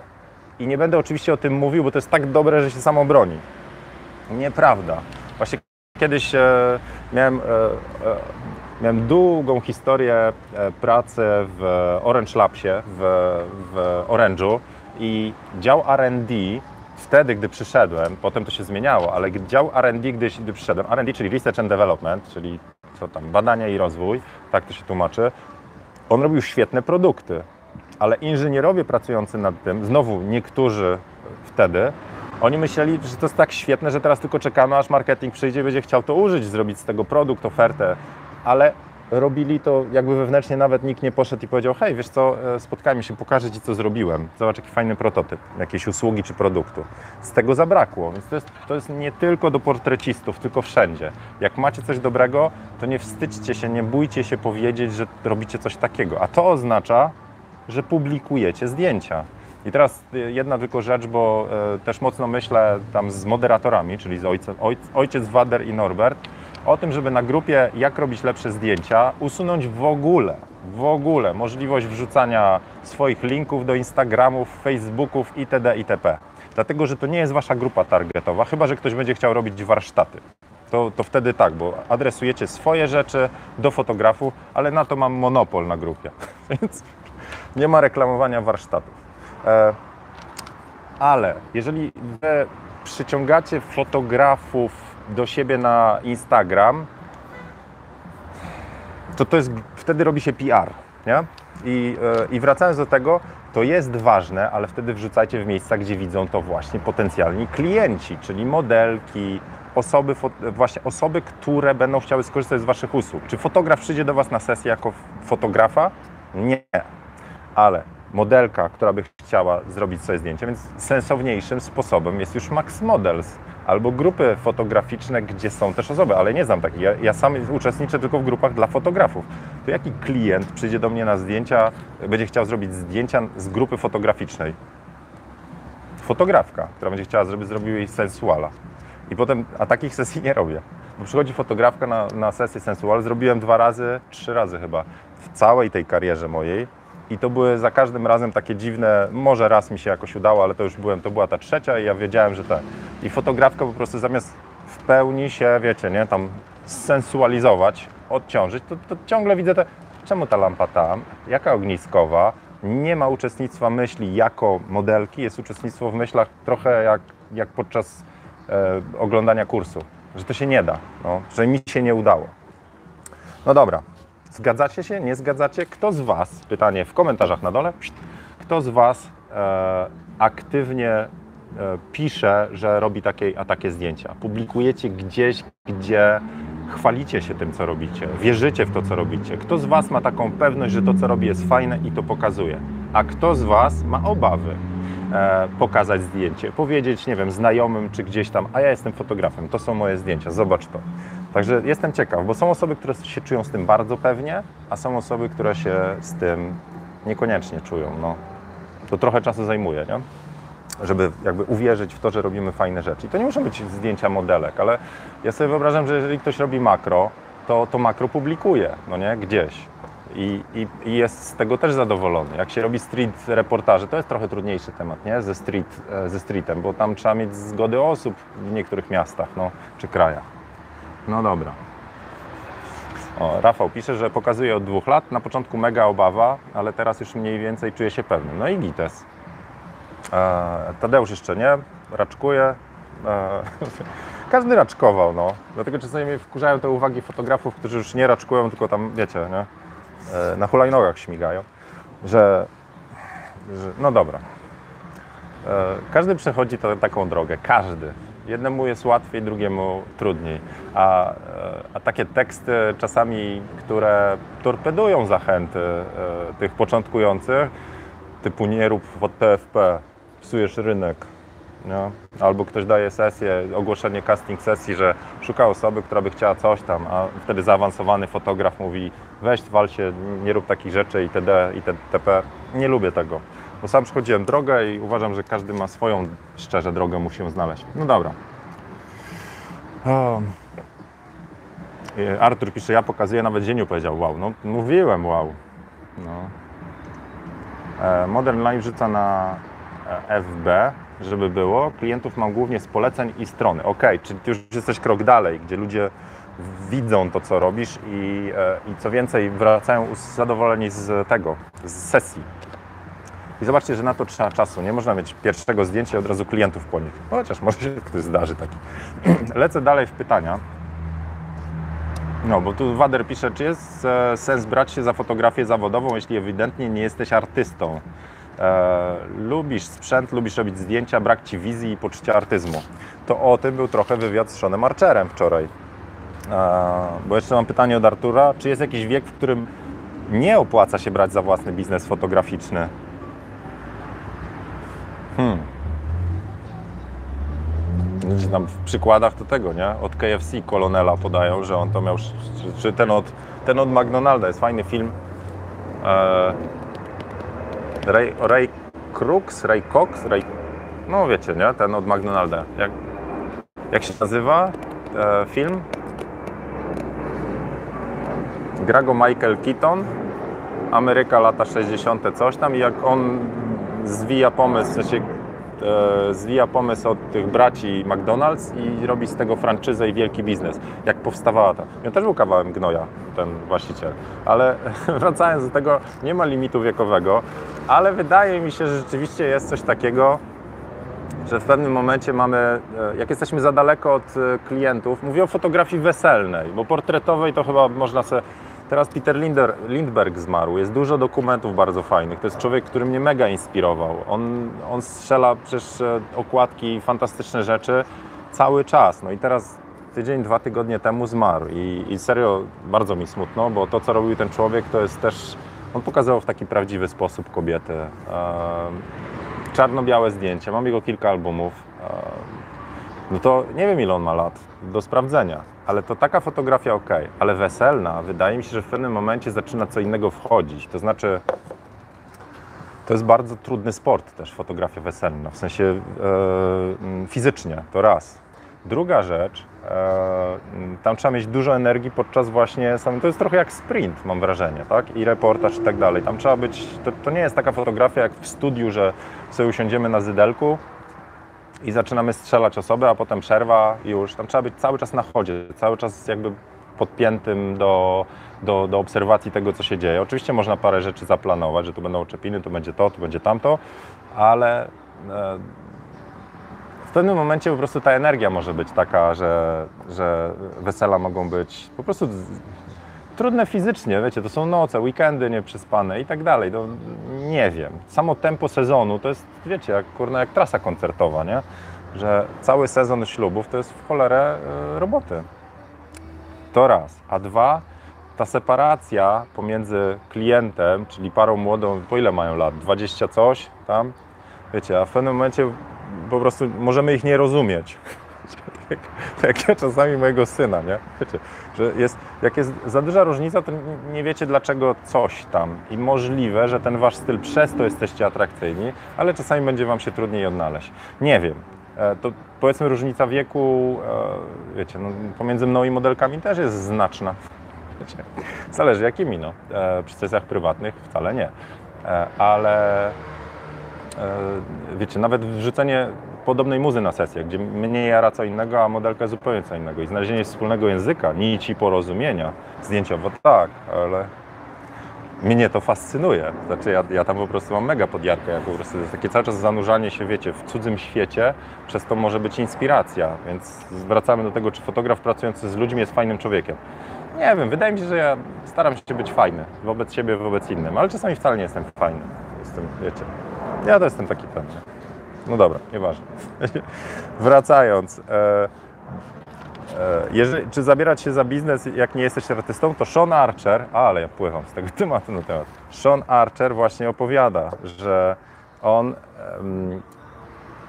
I nie będę oczywiście o tym mówił, bo to jest tak dobre, że się samo broni. Nieprawda. Właśnie kiedyś e, miałem, e, e, miałem długą historię e, pracy w Orange Labsie, w, w Orange'u i dział R&D wtedy, gdy przyszedłem, potem to się zmieniało, ale dział R&D, gdy, gdy przyszedłem, R&D, czyli Research and Development, czyli co tam, badania i rozwój, tak to się tłumaczy, on robił świetne produkty, ale inżynierowie pracujący nad tym, znowu niektórzy wtedy, oni myśleli, że to jest tak świetne, że teraz tylko czekamy, aż marketing przyjdzie będzie chciał to użyć, zrobić z tego produkt, ofertę, ale robili to jakby wewnętrznie nawet nikt nie poszedł i powiedział hej, wiesz co, e, spotkajmy się, pokażę Ci, co zrobiłem. Zobacz, jaki fajny prototyp jakiejś usługi czy produktu. Z tego zabrakło, więc to jest, to jest nie tylko do portrecistów, tylko wszędzie. Jak macie coś dobrego, to nie wstydźcie się, nie bójcie się powiedzieć, że robicie coś takiego. A to oznacza, że publikujecie zdjęcia. I teraz e, jedna tylko rzecz, bo e, też mocno myślę tam z moderatorami, czyli z ojcem, ojciec Wader i Norbert, o tym, żeby na grupie jak robić lepsze zdjęcia usunąć w ogóle, w ogóle możliwość wrzucania swoich linków do Instagramów, Facebooków itd. itp. Dlatego, że to nie jest wasza grupa targetowa, chyba że ktoś będzie chciał robić warsztaty. To, to wtedy tak, bo adresujecie swoje rzeczy do fotografów, ale na to mam monopol na grupie, więc nie ma reklamowania warsztatów. E, ale jeżeli wy przyciągacie fotografów do siebie na Instagram, to, to jest, wtedy robi się PR. Nie? I, yy, I wracając do tego, to jest ważne, ale wtedy wrzucajcie w miejsca, gdzie widzą to właśnie potencjalni klienci, czyli modelki, osoby, właśnie osoby, które będą chciały skorzystać z Waszych usług. Czy fotograf przyjdzie do Was na sesję jako fotografa? Nie, ale modelka, która by chciała zrobić sobie zdjęcie, więc sensowniejszym sposobem jest już Max Models albo grupy fotograficzne, gdzie są też osoby, ale nie znam takich. Ja, ja sam uczestniczę tylko w grupach dla fotografów. To jaki klient przyjdzie do mnie na zdjęcia, będzie chciał zrobić zdjęcia z grupy fotograficznej? Fotografka, która będzie chciała, żeby zrobił jej sensuala. I potem, a takich sesji nie robię. Bo przychodzi fotografka na, na sesję sensual, zrobiłem dwa razy, trzy razy chyba w całej tej karierze mojej i to były za każdym razem takie dziwne, może raz mi się jakoś udało, ale to już byłem, to była ta trzecia i ja wiedziałem, że tak. I fotografka po prostu zamiast w pełni się, wiecie, nie, tam sensualizować, odciążyć, to, to ciągle widzę te, czemu ta lampa tam, jaka ogniskowa, nie ma uczestnictwa myśli jako modelki, jest uczestnictwo w myślach trochę jak, jak podczas e, oglądania kursu, że to się nie da, no, że mi się nie udało. No dobra, Zgadzacie się? Nie zgadzacie? Kto z Was, pytanie w komentarzach na dole, kto z Was e, aktywnie e, pisze, że robi takie a takie zdjęcia? Publikujecie gdzieś, gdzie chwalicie się tym, co robicie, wierzycie w to, co robicie. Kto z Was ma taką pewność, że to, co robi, jest fajne i to pokazuje? A kto z Was ma obawy e, pokazać zdjęcie, powiedzieć, nie wiem, znajomym czy gdzieś tam, a ja jestem fotografem, to są moje zdjęcia, zobacz to. Także jestem ciekaw, bo są osoby, które się czują z tym bardzo pewnie, a są osoby, które się z tym niekoniecznie czują. No. To trochę czasu zajmuje, nie? żeby jakby uwierzyć w to, że robimy fajne rzeczy. I to nie muszą być zdjęcia modelek, ale ja sobie wyobrażam, że jeżeli ktoś robi makro, to to makro publikuje, no nie, gdzieś. I, i, I jest z tego też zadowolony. Jak się robi street reportaże, to jest trochę trudniejszy temat, nie? Ze, street, e, ze streetem, bo tam trzeba mieć zgody osób w niektórych miastach, no, czy krajach. No dobra. O, Rafał pisze, że pokazuje od dwóch lat. Na początku mega obawa, ale teraz już mniej więcej czuję się pewny. No i gites. E, Tadeusz jeszcze nie, raczkuje. E, każdy raczkował, no. Dlatego czasami mnie wkurzają te uwagi fotografów, którzy już nie raczkują, tylko tam, wiecie, nie? E, na hulajnogach śmigają, że, że no dobra. E, każdy przechodzi to, taką drogę, każdy. Jednemu jest łatwiej, drugiemu trudniej. A, e, a takie teksty czasami, które torpedują zachęty e, tych początkujących, typu nie rób PFP, psujesz rynek. Albo ktoś daje sesję, ogłoszenie casting sesji, że szuka osoby, która by chciała coś tam, a wtedy zaawansowany fotograf mówi weź, wal się, nie rób takich rzeczy itd. itp. Nie lubię tego, bo sam przechodziłem drogę i uważam, że każdy ma swoją szczerze drogę, musi ją znaleźć. No dobra. I Artur pisze, ja pokazuję, nawet Zieniu powiedział wow. No mówiłem wow. No. E, Modern Life rzuca na e, FB, żeby było. Klientów mam głównie z poleceń i strony. Ok, czyli ty już jesteś krok dalej, gdzie ludzie widzą to, co robisz i, i co więcej, wracają zadowoleni z tego, z sesji. I zobaczcie, że na to trzeba czasu. Nie można mieć pierwszego zdjęcia i od razu klientów po nich. No, chociaż może się ktoś zdarzy taki. Lecę dalej w pytania. No, bo tu Wader pisze, czy jest e, sens brać się za fotografię zawodową, jeśli ewidentnie nie jesteś artystą? E, lubisz sprzęt, lubisz robić zdjęcia, brak ci wizji i poczucia artyzmu. To o tym był trochę wywiad z Seanem Archerem wczoraj. E, bo jeszcze mam pytanie od Artura, czy jest jakiś wiek, w którym nie opłaca się brać za własny biznes fotograficzny? Hmm. Tam w przykładach to tego, nie? Od KFC kolonela podają, że on to miał, czy, czy ten, od, ten od McDonalda, jest fajny film. E, Ray, Ray Crooks, Ray Cox, Ray, no wiecie, nie? Ten od McDonalda. Jak, jak się nazywa e, film? Gra go Michael Keaton, Ameryka lata 60. coś tam i jak on zwija pomysł, w sensie e, zwija pomysł od tych braci McDonald's i robi z tego franczyzę i wielki biznes. Jak powstawała ta. Ja też był kawałem gnoja, ten właściciel. Ale wracając do tego, nie ma limitu wiekowego, ale wydaje mi się, że rzeczywiście jest coś takiego, że w pewnym momencie mamy, e, jak jesteśmy za daleko od e, klientów, mówię o fotografii weselnej, bo portretowej to chyba można sobie Teraz Peter Linder, Lindbergh zmarł. Jest dużo dokumentów bardzo fajnych. To jest człowiek, który mnie mega inspirował. On, on strzela przez e, okładki fantastyczne rzeczy cały czas. No i teraz tydzień, dwa tygodnie temu zmarł. I, I serio bardzo mi smutno, bo to, co robił ten człowiek, to jest też. On pokazał w taki prawdziwy sposób kobietę. E, czarno-białe zdjęcia. Mam jego kilka albumów. E, no to nie wiem, ile on ma lat. Do sprawdzenia ale to taka fotografia ok, ale weselna, wydaje mi się, że w pewnym momencie zaczyna co innego wchodzić. To znaczy, to jest bardzo trudny sport też, fotografia weselna, w sensie e, fizycznie, to raz. Druga rzecz, e, tam trzeba mieć dużo energii podczas właśnie, to jest trochę jak sprint, mam wrażenie, tak? I reportaż i tak dalej. Tam trzeba być, to, to nie jest taka fotografia jak w studiu, że sobie usiądziemy na zydelku, i zaczynamy strzelać osoby, a potem przerwa i już. Tam trzeba być cały czas na chodzie, cały czas jakby podpiętym do, do, do obserwacji tego, co się dzieje. Oczywiście można parę rzeczy zaplanować, że tu będą oczepiny, tu będzie to, tu będzie tamto, ale e, w pewnym momencie po prostu ta energia może być taka, że, że wesela mogą być po prostu trudne fizycznie, wiecie, to są noce, weekendy nieprzespane i tak dalej, to nie wiem. Samo tempo sezonu to jest, wiecie, jak, kurna, jak trasa koncertowa, nie? Że cały sezon ślubów to jest w cholerę y, roboty. To raz. A dwa, ta separacja pomiędzy klientem, czyli parą młodą, po ile mają lat? 20 coś tam? Wiecie, a w pewnym momencie po prostu możemy ich nie rozumieć. Tak, jak ja czasami mojego syna, nie? Wiecie, że jest, jak jest za duża różnica, to nie wiecie dlaczego coś tam. I możliwe, że ten wasz styl przez to jesteście atrakcyjni, ale czasami będzie wam się trudniej odnaleźć. Nie wiem. E, To powiedzmy różnica wieku, e, wiecie, no, pomiędzy mną i modelkami też jest znaczna. Wiecie, zależy jakimi, no. E, Przy sesjach prywatnych wcale nie. Ale wiecie, nawet wrzucenie podobnej muzy na sesję, gdzie mnie jara co innego, a modelka zupełnie co innego i znalezienie wspólnego języka, nici porozumienia, zdjęciowo tak, ale mnie to fascynuje. Znaczy ja, ja tam po prostu mam mega podjarkę, jak po prostu jest takie cały czas zanurzanie się, wiecie, w cudzym świecie, przez to może być inspiracja, więc wracamy do tego, czy fotograf pracujący z ludźmi jest fajnym człowiekiem. Nie wiem, wydaje mi się, że ja staram się być fajny wobec siebie, wobec innym, ale czasami wcale nie jestem fajny. Jestem, wiecie, ja to jestem taki ten. No dobra, nieważne. Wracając. E, e, jeżeli, czy zabierać się za biznes, jak nie jesteś artystą, to Sean Archer, a, ale ja pływam z tego tematu na temat. Sean Archer właśnie opowiada, że on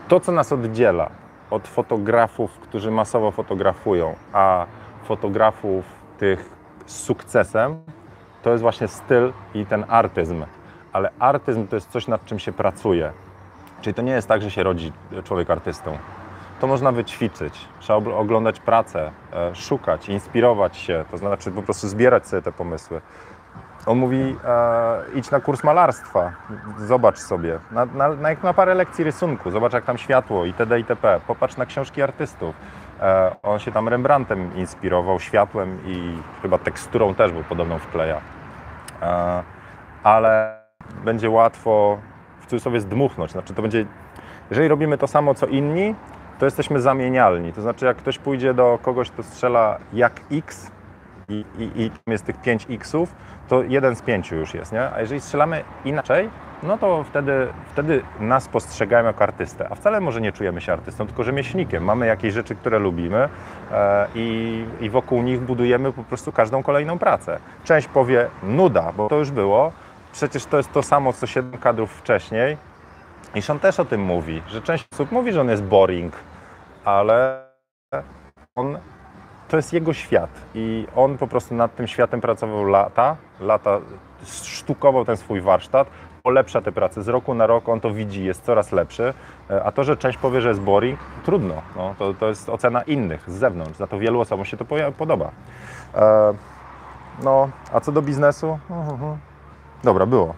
to, co nas oddziela od fotografów, którzy masowo fotografują, a fotografów tych z sukcesem, to jest właśnie styl i ten artyzm. Ale artyzm to jest coś, nad czym się pracuje. Czyli to nie jest tak, że się rodzi człowiek artystą. To można wyćwiczyć. Trzeba oglądać pracę, e, szukać, inspirować się, to znaczy po prostu zbierać sobie te pomysły. On mówi, e, idź na kurs malarstwa, zobacz sobie, na, na, na, na parę lekcji rysunku, zobacz jak tam światło itd. itp. Popatrz na książki artystów. E, on się tam Rembrandtem inspirował, światłem i chyba teksturą też, bo podobną wkleja. E, ale będzie łatwo w cudzysłowie zdmuchnąć. Znaczy to będzie, jeżeli robimy to samo co inni, to jesteśmy zamienialni. To znaczy jak ktoś pójdzie do kogoś, kto strzela jak X i, i, i jest tych 5 Xów, to jeden z pięciu już jest, nie? A jeżeli strzelamy inaczej, no to wtedy, wtedy nas postrzegają jako artystę, a wcale może nie czujemy się artystą, tylko rzemieślnikiem. Mamy jakieś rzeczy, które lubimy e, i, i wokół nich budujemy po prostu każdą kolejną pracę. Część powie nuda, bo to już było, przecież to jest to samo, co 7 kadrów wcześniej. I Sean też o tym mówi, że część osób mówi, że on jest boring, ale on, to jest jego świat i on po prostu nad tym światem pracował lata, lata sztukował ten swój warsztat, polepsza te prace z roku na rok, on to widzi, jest coraz lepszy, E, a to, że część powie, że jest boring, trudno, no, to, to jest ocena innych z zewnątrz, za to wielu osobom się to podoba. E, no, a co do biznesu? Mhm. Dobra, było.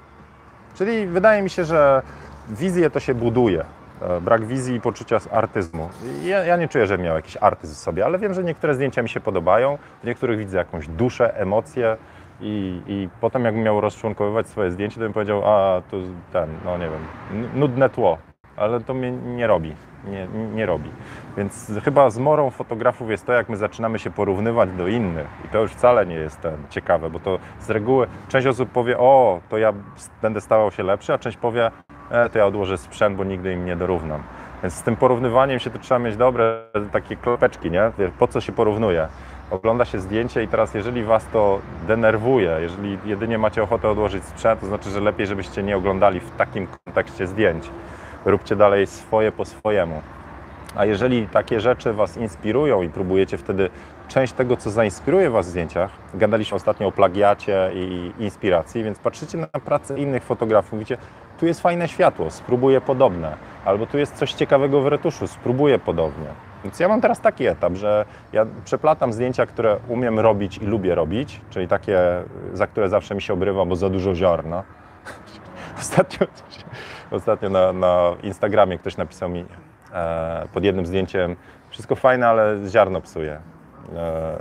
Czyli wydaje mi się, że wizję to się buduje. E, Brak wizji i poczucia artyzmu. Ja, ja nie czuję, że miał jakiś artyzm w sobie, ale wiem, że niektóre zdjęcia mi się podobają, w niektórych widzę jakąś duszę, emocje i, i potem jakbym miał rozczłonkowywać swoje zdjęcie, to bym powiedział, a to ten, no nie wiem, nudne tło, ale to mnie nie robi, nie, nie robi. Więc chyba zmorą fotografów jest to, jak my zaczynamy się porównywać do innych i to już wcale nie jest ten, ciekawe, bo to z reguły część osób powie, o, to ja będę stawał się lepszy, a część powie, e, to ja odłożę sprzęt, bo nigdy im nie dorównam. Więc z tym porównywaniem się to trzeba mieć dobre takie kropeczki, nie? Po co się porównuje? Ogląda się zdjęcie i teraz jeżeli Was to denerwuje, jeżeli jedynie macie ochotę odłożyć sprzęt, to znaczy, że lepiej, żebyście nie oglądali w takim kontekście zdjęć. Róbcie dalej swoje po swojemu. A jeżeli takie rzeczy Was inspirują i próbujecie wtedy część tego, co zainspiruje Was w zdjęciach, gadaliśmy ostatnio o plagiacie i inspiracji, więc patrzycie na pracę innych fotografów, mówicie, tu jest fajne światło, spróbuję podobne, albo tu jest coś ciekawego w retuszu, spróbuję podobnie. Więc ja mam teraz taki etap, że ja przeplatam zdjęcia, które umiem robić i lubię robić, czyli takie, za które zawsze mi się obrywa, bo za dużo ziarna. Ostatnio, ostatnio na, na Instagramie ktoś napisał mi e, pod jednym zdjęciem wszystko fajne, ale ziarno psuje. E,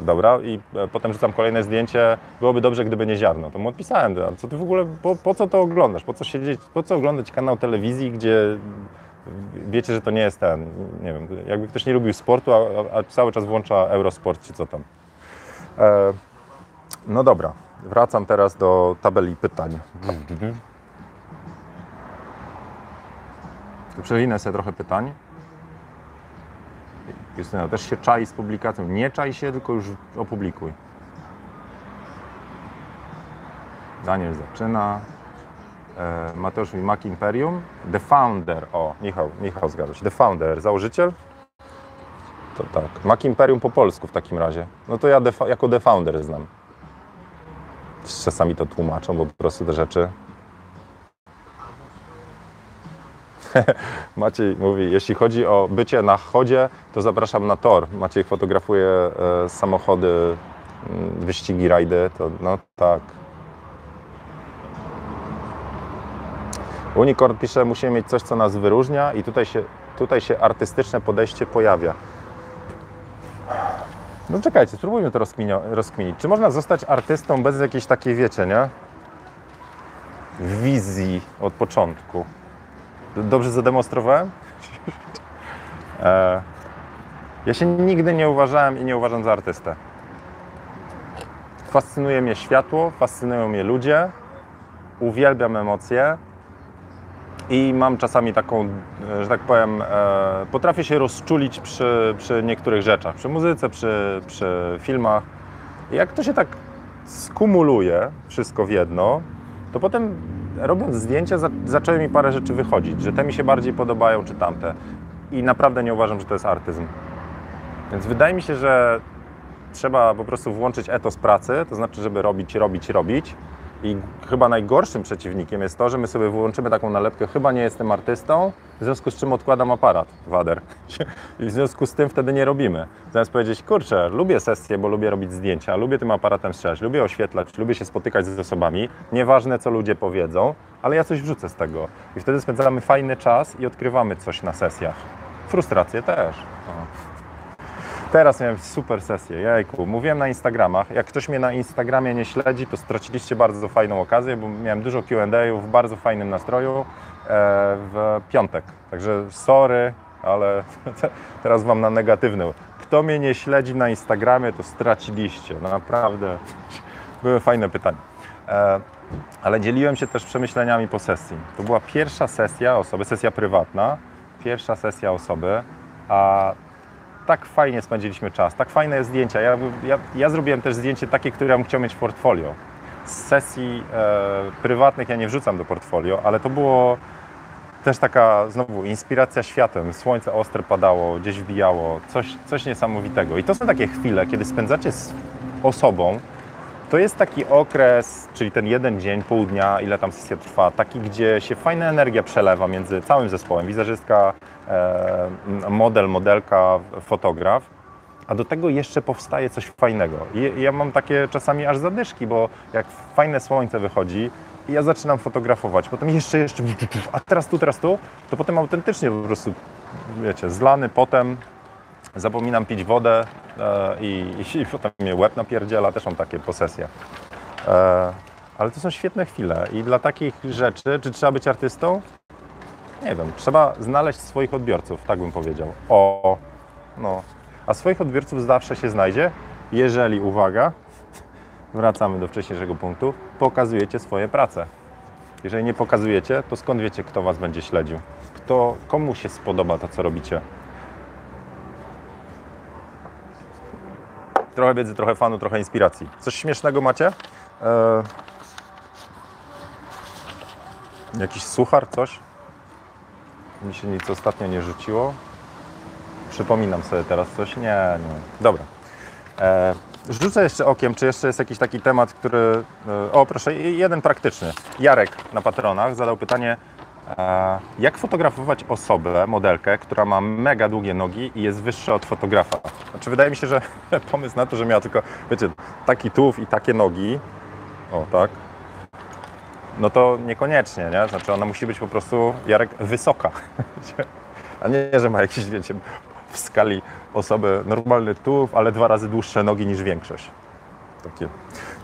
dobra, i e, potem rzucam kolejne zdjęcie. Byłoby dobrze, gdyby nie ziarno. To mu odpisałem, co ty w ogóle, po, po co to oglądasz? Po co siedzieć, po co oglądać kanał telewizji, gdzie wiecie, że to nie jest ten, nie wiem, jakby ktoś nie lubił sportu, a, a cały czas włącza Eurosport czy co tam. E, no dobra, wracam teraz do tabeli pytań. Przewinę sobie trochę pytań. Justyna też się czai z publikacją. Nie czai się, tylko już opublikuj. Daniel zaczyna. E, Mateusz mówi Mac Imperium. The Founder. O, Michał, Michał zgadza się. The Founder, założyciel? To tak. Mac Imperium po polsku w takim razie. No to ja jako The Founder znam. Czasami to tłumaczą, bo po prostu te rzeczy Maciej mówi, jeśli chodzi o bycie na chodzie, to zapraszam na tor. Maciej fotografuje e, samochody, mm, wyścigi, rajdy, to no tak. Unicorn pisze, musimy mieć coś, co nas wyróżnia i tutaj się, tutaj się artystyczne podejście pojawia. No czekajcie, spróbujmy to rozkminić. Czy można zostać artystą bez jakiejś takiej, wiecie, nie? Wizji od początku. Dobrze zademonstrowałem? E, ja się nigdy nie uważałem i nie uważam za artystę. Fascynuje mnie światło, fascynują mnie ludzie, uwielbiam emocje i mam czasami taką, e, że tak powiem, e, potrafię się rozczulić przy, przy niektórych rzeczach, przy muzyce, przy, przy filmach. Jak to się tak skumuluje, wszystko w jedno, to potem robiąc zdjęcia za, zaczęły mi parę rzeczy wychodzić, że te mi się bardziej podobają, czy tamte. I naprawdę nie uważam, że to jest artyzm. Więc wydaje mi się, że trzeba po prostu włączyć etos pracy, to znaczy, żeby robić, robić, robić. I chyba najgorszym przeciwnikiem jest to, że my sobie włączymy taką nalepkę, chyba nie jestem artystą, w związku z czym odkładam aparat, wader. I w związku z tym wtedy nie robimy. Zamiast powiedzieć, kurczę, lubię sesję, bo lubię robić zdjęcia, lubię tym aparatem strzelać, lubię oświetlać, lubię się spotykać z osobami, nieważne co ludzie powiedzą, ale ja coś wrzucę z tego. I wtedy spędzamy fajny czas i odkrywamy coś na sesjach. Frustrację też. O. Teraz miałem super sesję, jajku. Mówiłem na Instagramach. Jak ktoś mnie na Instagramie nie śledzi, to straciliście bardzo fajną okazję, bo miałem dużo Q&A w bardzo fajnym nastroju e, w piątek. Także sorry, ale teraz wam na negatywny. Kto mnie nie śledzi na Instagramie, to straciliście. Naprawdę. Były fajne pytania. E, ale dzieliłem się też przemyśleniami po sesji. To była pierwsza sesja osoby, sesja prywatna, pierwsza sesja osoby, a tak fajnie spędziliśmy czas, tak fajne zdjęcia. Ja, ja, ja zrobiłem też zdjęcie takie, które ja bym chciał mieć w portfolio. Z sesji e, prywatnych ja nie wrzucam do portfolio, ale to było też taka znowu inspiracja światem. Słońce ostre padało, gdzieś wbijało, coś, coś niesamowitego. I to są takie chwile, kiedy spędzacie z osobą, to jest taki okres, czyli ten jeden dzień, pół dnia, ile tam sesja trwa, taki, gdzie się fajna energia przelewa między całym zespołem, wizerzystka, e, model, modelka, fotograf, a do tego jeszcze powstaje coś fajnego. I ja mam takie czasami aż zadyszki, bo jak fajne słońce wychodzi i ja zaczynam fotografować, potem jeszcze, jeszcze, a teraz tu, teraz tu, to potem autentycznie po prostu, wiecie, zlany potem, zapominam pić wodę e, i, i potem mnie łeb napierdziela, też mam takie posesje. E, ale to są świetne chwile i dla takich rzeczy, czy trzeba być artystą? Nie wiem, trzeba znaleźć swoich odbiorców, tak bym powiedział. O, no. A swoich odbiorców zawsze się znajdzie, jeżeli, uwaga, wracamy do wcześniejszego punktu, pokazujecie swoje prace. Jeżeli nie pokazujecie, to skąd wiecie, kto Was będzie śledził? Kto, komu się spodoba to, co robicie? Trochę wiedzy, trochę fanu, trochę inspiracji. Coś śmiesznego macie? E... Jakiś suchar, coś? Mi się nic ostatnio nie rzuciło. Przypominam sobie teraz coś. Nie, nie. Dobra. E... Rzucę jeszcze okiem, czy jeszcze jest jakiś taki temat, który. e, O, proszę, jeden praktyczny. Jarek na patronach zadał pytanie, jak fotografować osobę, modelkę, która ma mega długie nogi i jest wyższa od fotografa? Znaczy, wydaje mi się, że pomysł na to, że miała tylko, wiecie, taki tułów i takie nogi, o tak, no to niekoniecznie, nie? Znaczy, ona musi być po prostu, Jarek, wysoka. A nie, że ma jakiś, wiecie, w skali osoby normalny tułów, ale dwa razy dłuższe nogi niż większość. Takie.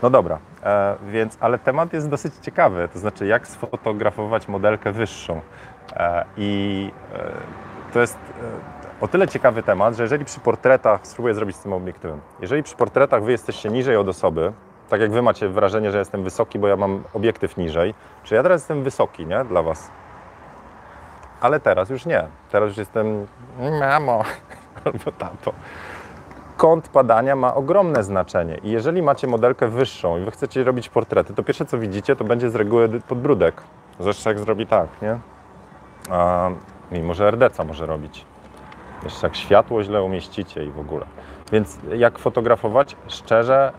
No dobra, e, więc, ale temat jest dosyć ciekawy, to znaczy jak sfotografować modelkę wyższą. E, I e, to jest e, o tyle ciekawy temat, że jeżeli przy portretach, spróbuję zrobić z tym obiektywem, jeżeli przy portretach wy jesteście niżej od osoby, tak jak wy macie wrażenie, że jestem wysoki, bo ja mam obiektyw niżej, czy ja teraz jestem wysoki, nie, dla was? Ale teraz już nie. Teraz już jestem mamo albo tato. Kąt padania ma ogromne znaczenie. I jeżeli macie modelkę wyższą i wy chcecie robić portrety, to pierwsze co widzicie, to będzie z reguły podbródek. Zresztą jak zrobi tak, nie? A, mimo, że RDC może robić. Jeszcze jak światło źle umieścicie i w ogóle. Więc jak fotografować? Szczerze,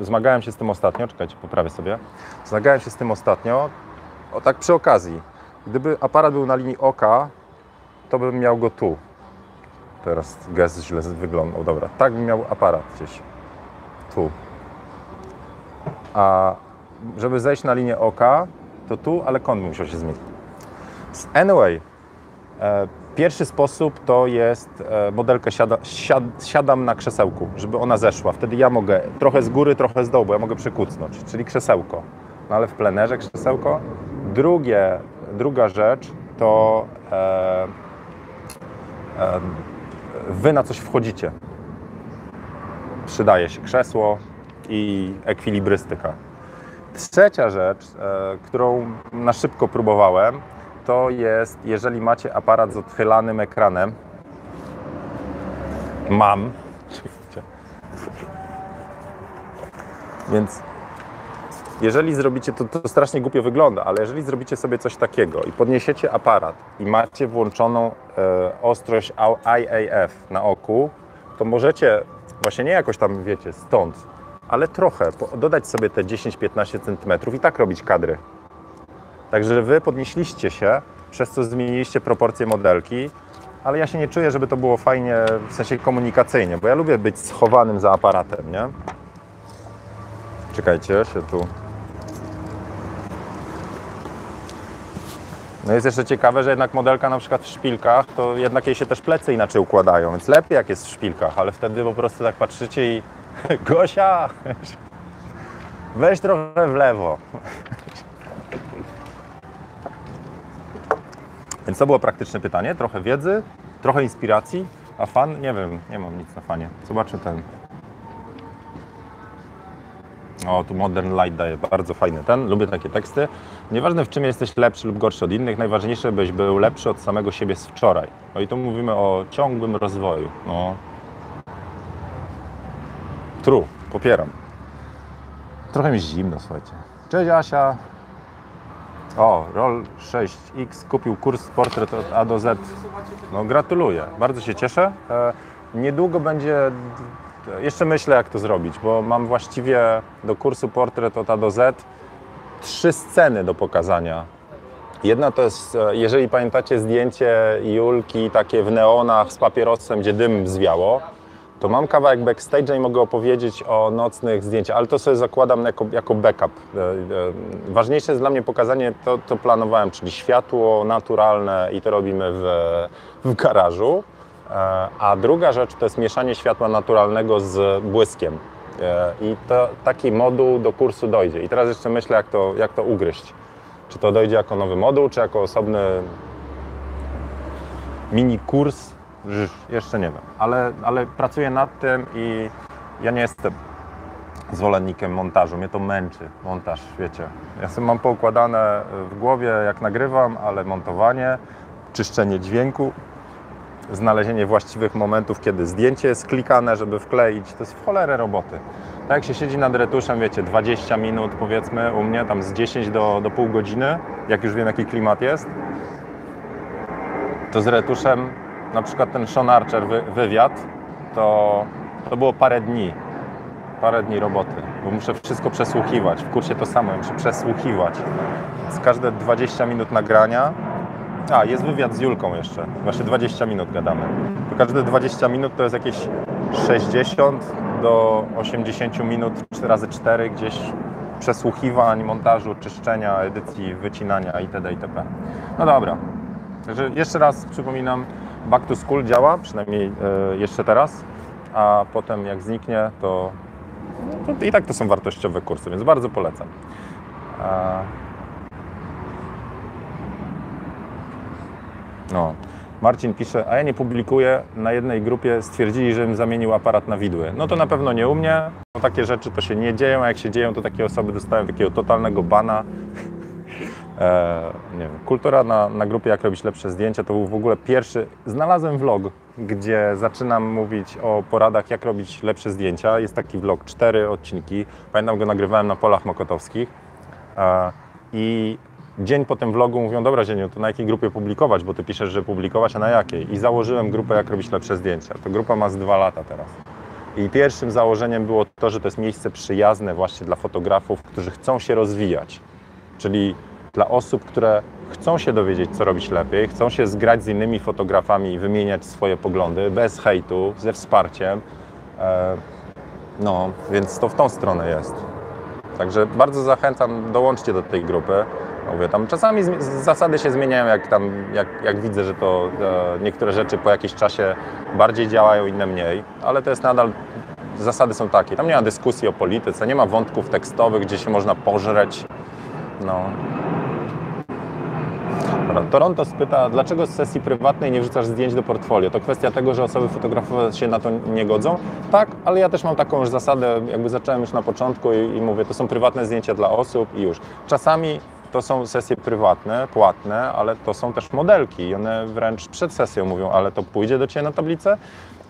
e, zmagałem się z tym ostatnio, czekajcie, poprawię sobie. Zmagałem się z tym ostatnio, o tak przy okazji. Gdyby aparat był na linii oka, to bym miał go tu. Teraz gest źle wyglądał, dobra. Tak bym miał aparat gdzieś. Tu. A żeby zejść na linię oka, to tu, ale kąt musiał się zmienić. Anyway, e, pierwszy sposób to jest e, modelkę siada, siad, siadam na krzesełku, żeby ona zeszła. Wtedy ja mogę trochę z góry, trochę z dołu, bo ja mogę przykucnąć, czyli krzesełko. No ale w plenerze krzesełko. Drugie, druga rzecz to e, wy na coś wchodzicie. Przydaje się krzesło i ekwilibrystyka. Trzecia rzecz, e, którą na szybko próbowałem, to jest, jeżeli macie aparat z odchylanym ekranem. Mam. Więc jeżeli zrobicie, to, to strasznie głupio wygląda, ale jeżeli zrobicie sobie coś takiego i podniesiecie aparat i macie włączoną e, ostrość IAF na oku, to możecie właśnie nie jakoś tam, wiecie, stąd, ale trochę dodać sobie te 10-15 cm i tak robić kadry. Także wy podnieśliście się, przez co zmieniliście proporcje modelki, ale ja się nie czuję, żeby to było fajnie w sensie komunikacyjnie, bo ja lubię być schowanym za aparatem, nie? Czekajcie, się tu. No jest jeszcze ciekawe, że jednak modelka na przykład w szpilkach, to jednak jej się też plecy inaczej układają, więc lepiej jak jest w szpilkach, ale wtedy po prostu tak patrzycie i Gosia, weź trochę w lewo. Więc to było praktyczne pytanie, trochę wiedzy, trochę inspiracji, a fan? Nie wiem, nie mam nic na fanie. Zobaczę ten. O, tu Modern Light daje bardzo fajny ten, lubię takie teksty. Nieważne w czym jesteś lepszy lub gorszy od innych, najważniejsze byś był lepszy od samego siebie z wczoraj. No i tu mówimy o ciągłym rozwoju. No. True, popieram. Trochę mi zimno, słuchajcie. Cześć Asia. O, Roll 6X kupił kurs portret od A do Z. No gratuluję, bardzo się cieszę. E, niedługo będzie, jeszcze myślę jak to zrobić, bo mam właściwie do kursu portret od A do Z trzy sceny do pokazania. Jedna to jest, e, jeżeli pamiętacie zdjęcie Julki takie w neonach z papierosem, gdzie dym zwiało, to mam kawałek backstage'a i mogę opowiedzieć o nocnych zdjęciach, ale to sobie zakładam jako, jako backup. E, e, Ważniejsze jest dla mnie pokazanie to, co planowałem, czyli światło naturalne i to robimy w, w garażu. E, A druga rzecz to jest mieszanie światła naturalnego z błyskiem. E, I to, taki moduł do kursu dojdzie. I teraz jeszcze myślę, jak to, jak to ugryźć. Czy to dojdzie jako nowy moduł, czy jako osobny mini kurs, jeszcze nie wiem, ale, ale pracuję nad tym i ja nie jestem zwolennikiem montażu, mnie to męczy, montaż, wiecie. Ja sobie mam poukładane w głowie, jak nagrywam, ale montowanie, czyszczenie dźwięku, znalezienie właściwych momentów, kiedy zdjęcie jest klikane, żeby wkleić, to jest w cholerę roboty. Tak jak się siedzi nad retuszem, wiecie, 20 minut powiedzmy u mnie, tam z 10 do, do pół godziny, jak już wiem jaki klimat jest, to z retuszem, na przykład ten Sean Archer wy, wywiad, to, to było parę dni, parę dni roboty, bo muszę wszystko przesłuchiwać. W kursie to samo, muszę przesłuchiwać. Z każde 20 minut nagrania, a jest wywiad z Julką jeszcze, właśnie 20 minut gadamy. To każde 20 minut to jest jakieś 60 do 80 minut, 4 razy 4 gdzieś przesłuchiwań, montażu, czyszczenia, edycji, wycinania itd. itp. No dobra, Także jeszcze raz przypominam, Back to School działa, przynajmniej e, jeszcze teraz, a potem jak zniknie, to, to i tak to są wartościowe kursy, więc bardzo polecam. No. Marcin pisze, a ja nie publikuję, na jednej grupie stwierdzili, żebym zamienił aparat na widły. No to na pewno nie u mnie, bo takie rzeczy to się nie dzieją, a jak się dzieją, to takie osoby dostają takiego totalnego bana. E, nie wiem, kultura na, na grupie Jak robić lepsze zdjęcia to był w ogóle pierwszy. Znalazłem vlog, gdzie zaczynam mówić o poradach, jak robić lepsze zdjęcia. Jest taki vlog, cztery odcinki. Pamiętam go nagrywałem na polach mokotowskich. E, I dzień po tym vlogu mówią, dobra Zieniu, to na jakiej grupie publikować, bo ty piszesz, że publikować, a na jakiej? I założyłem grupę, jak robić lepsze zdjęcia. To grupa ma z dwa lata teraz. I pierwszym założeniem było to, że to jest miejsce przyjazne właśnie dla fotografów, którzy chcą się rozwijać. Czyli dla osób, które chcą się dowiedzieć, co robić lepiej, chcą się zgrać z innymi fotografami i wymieniać swoje poglądy bez hejtu, ze wsparciem. E, no, więc to w tą stronę jest. Także bardzo zachęcam, dołączcie do tej grupy. Mówię, tam czasami zasady się zmieniają, jak, tam, jak, jak widzę, że to e, niektóre rzeczy po jakimś czasie bardziej działają, inne mniej, ale to jest nadal, zasady są takie. Tam nie ma dyskusji o polityce, nie ma wątków tekstowych, gdzie się można pożreć. No. Toronto spyta, dlaczego z sesji prywatnej nie wrzucasz zdjęć do portfolio? To kwestia tego, że osoby fotografowe się na to nie godzą? Tak, ale ja też mam taką już zasadę, jakby zacząłem już na początku i, i mówię, to są prywatne zdjęcia dla osób i już. Czasami to są sesje prywatne, płatne, ale to są też modelki i one wręcz przed sesją mówią, ale to pójdzie do Ciebie na tablicę?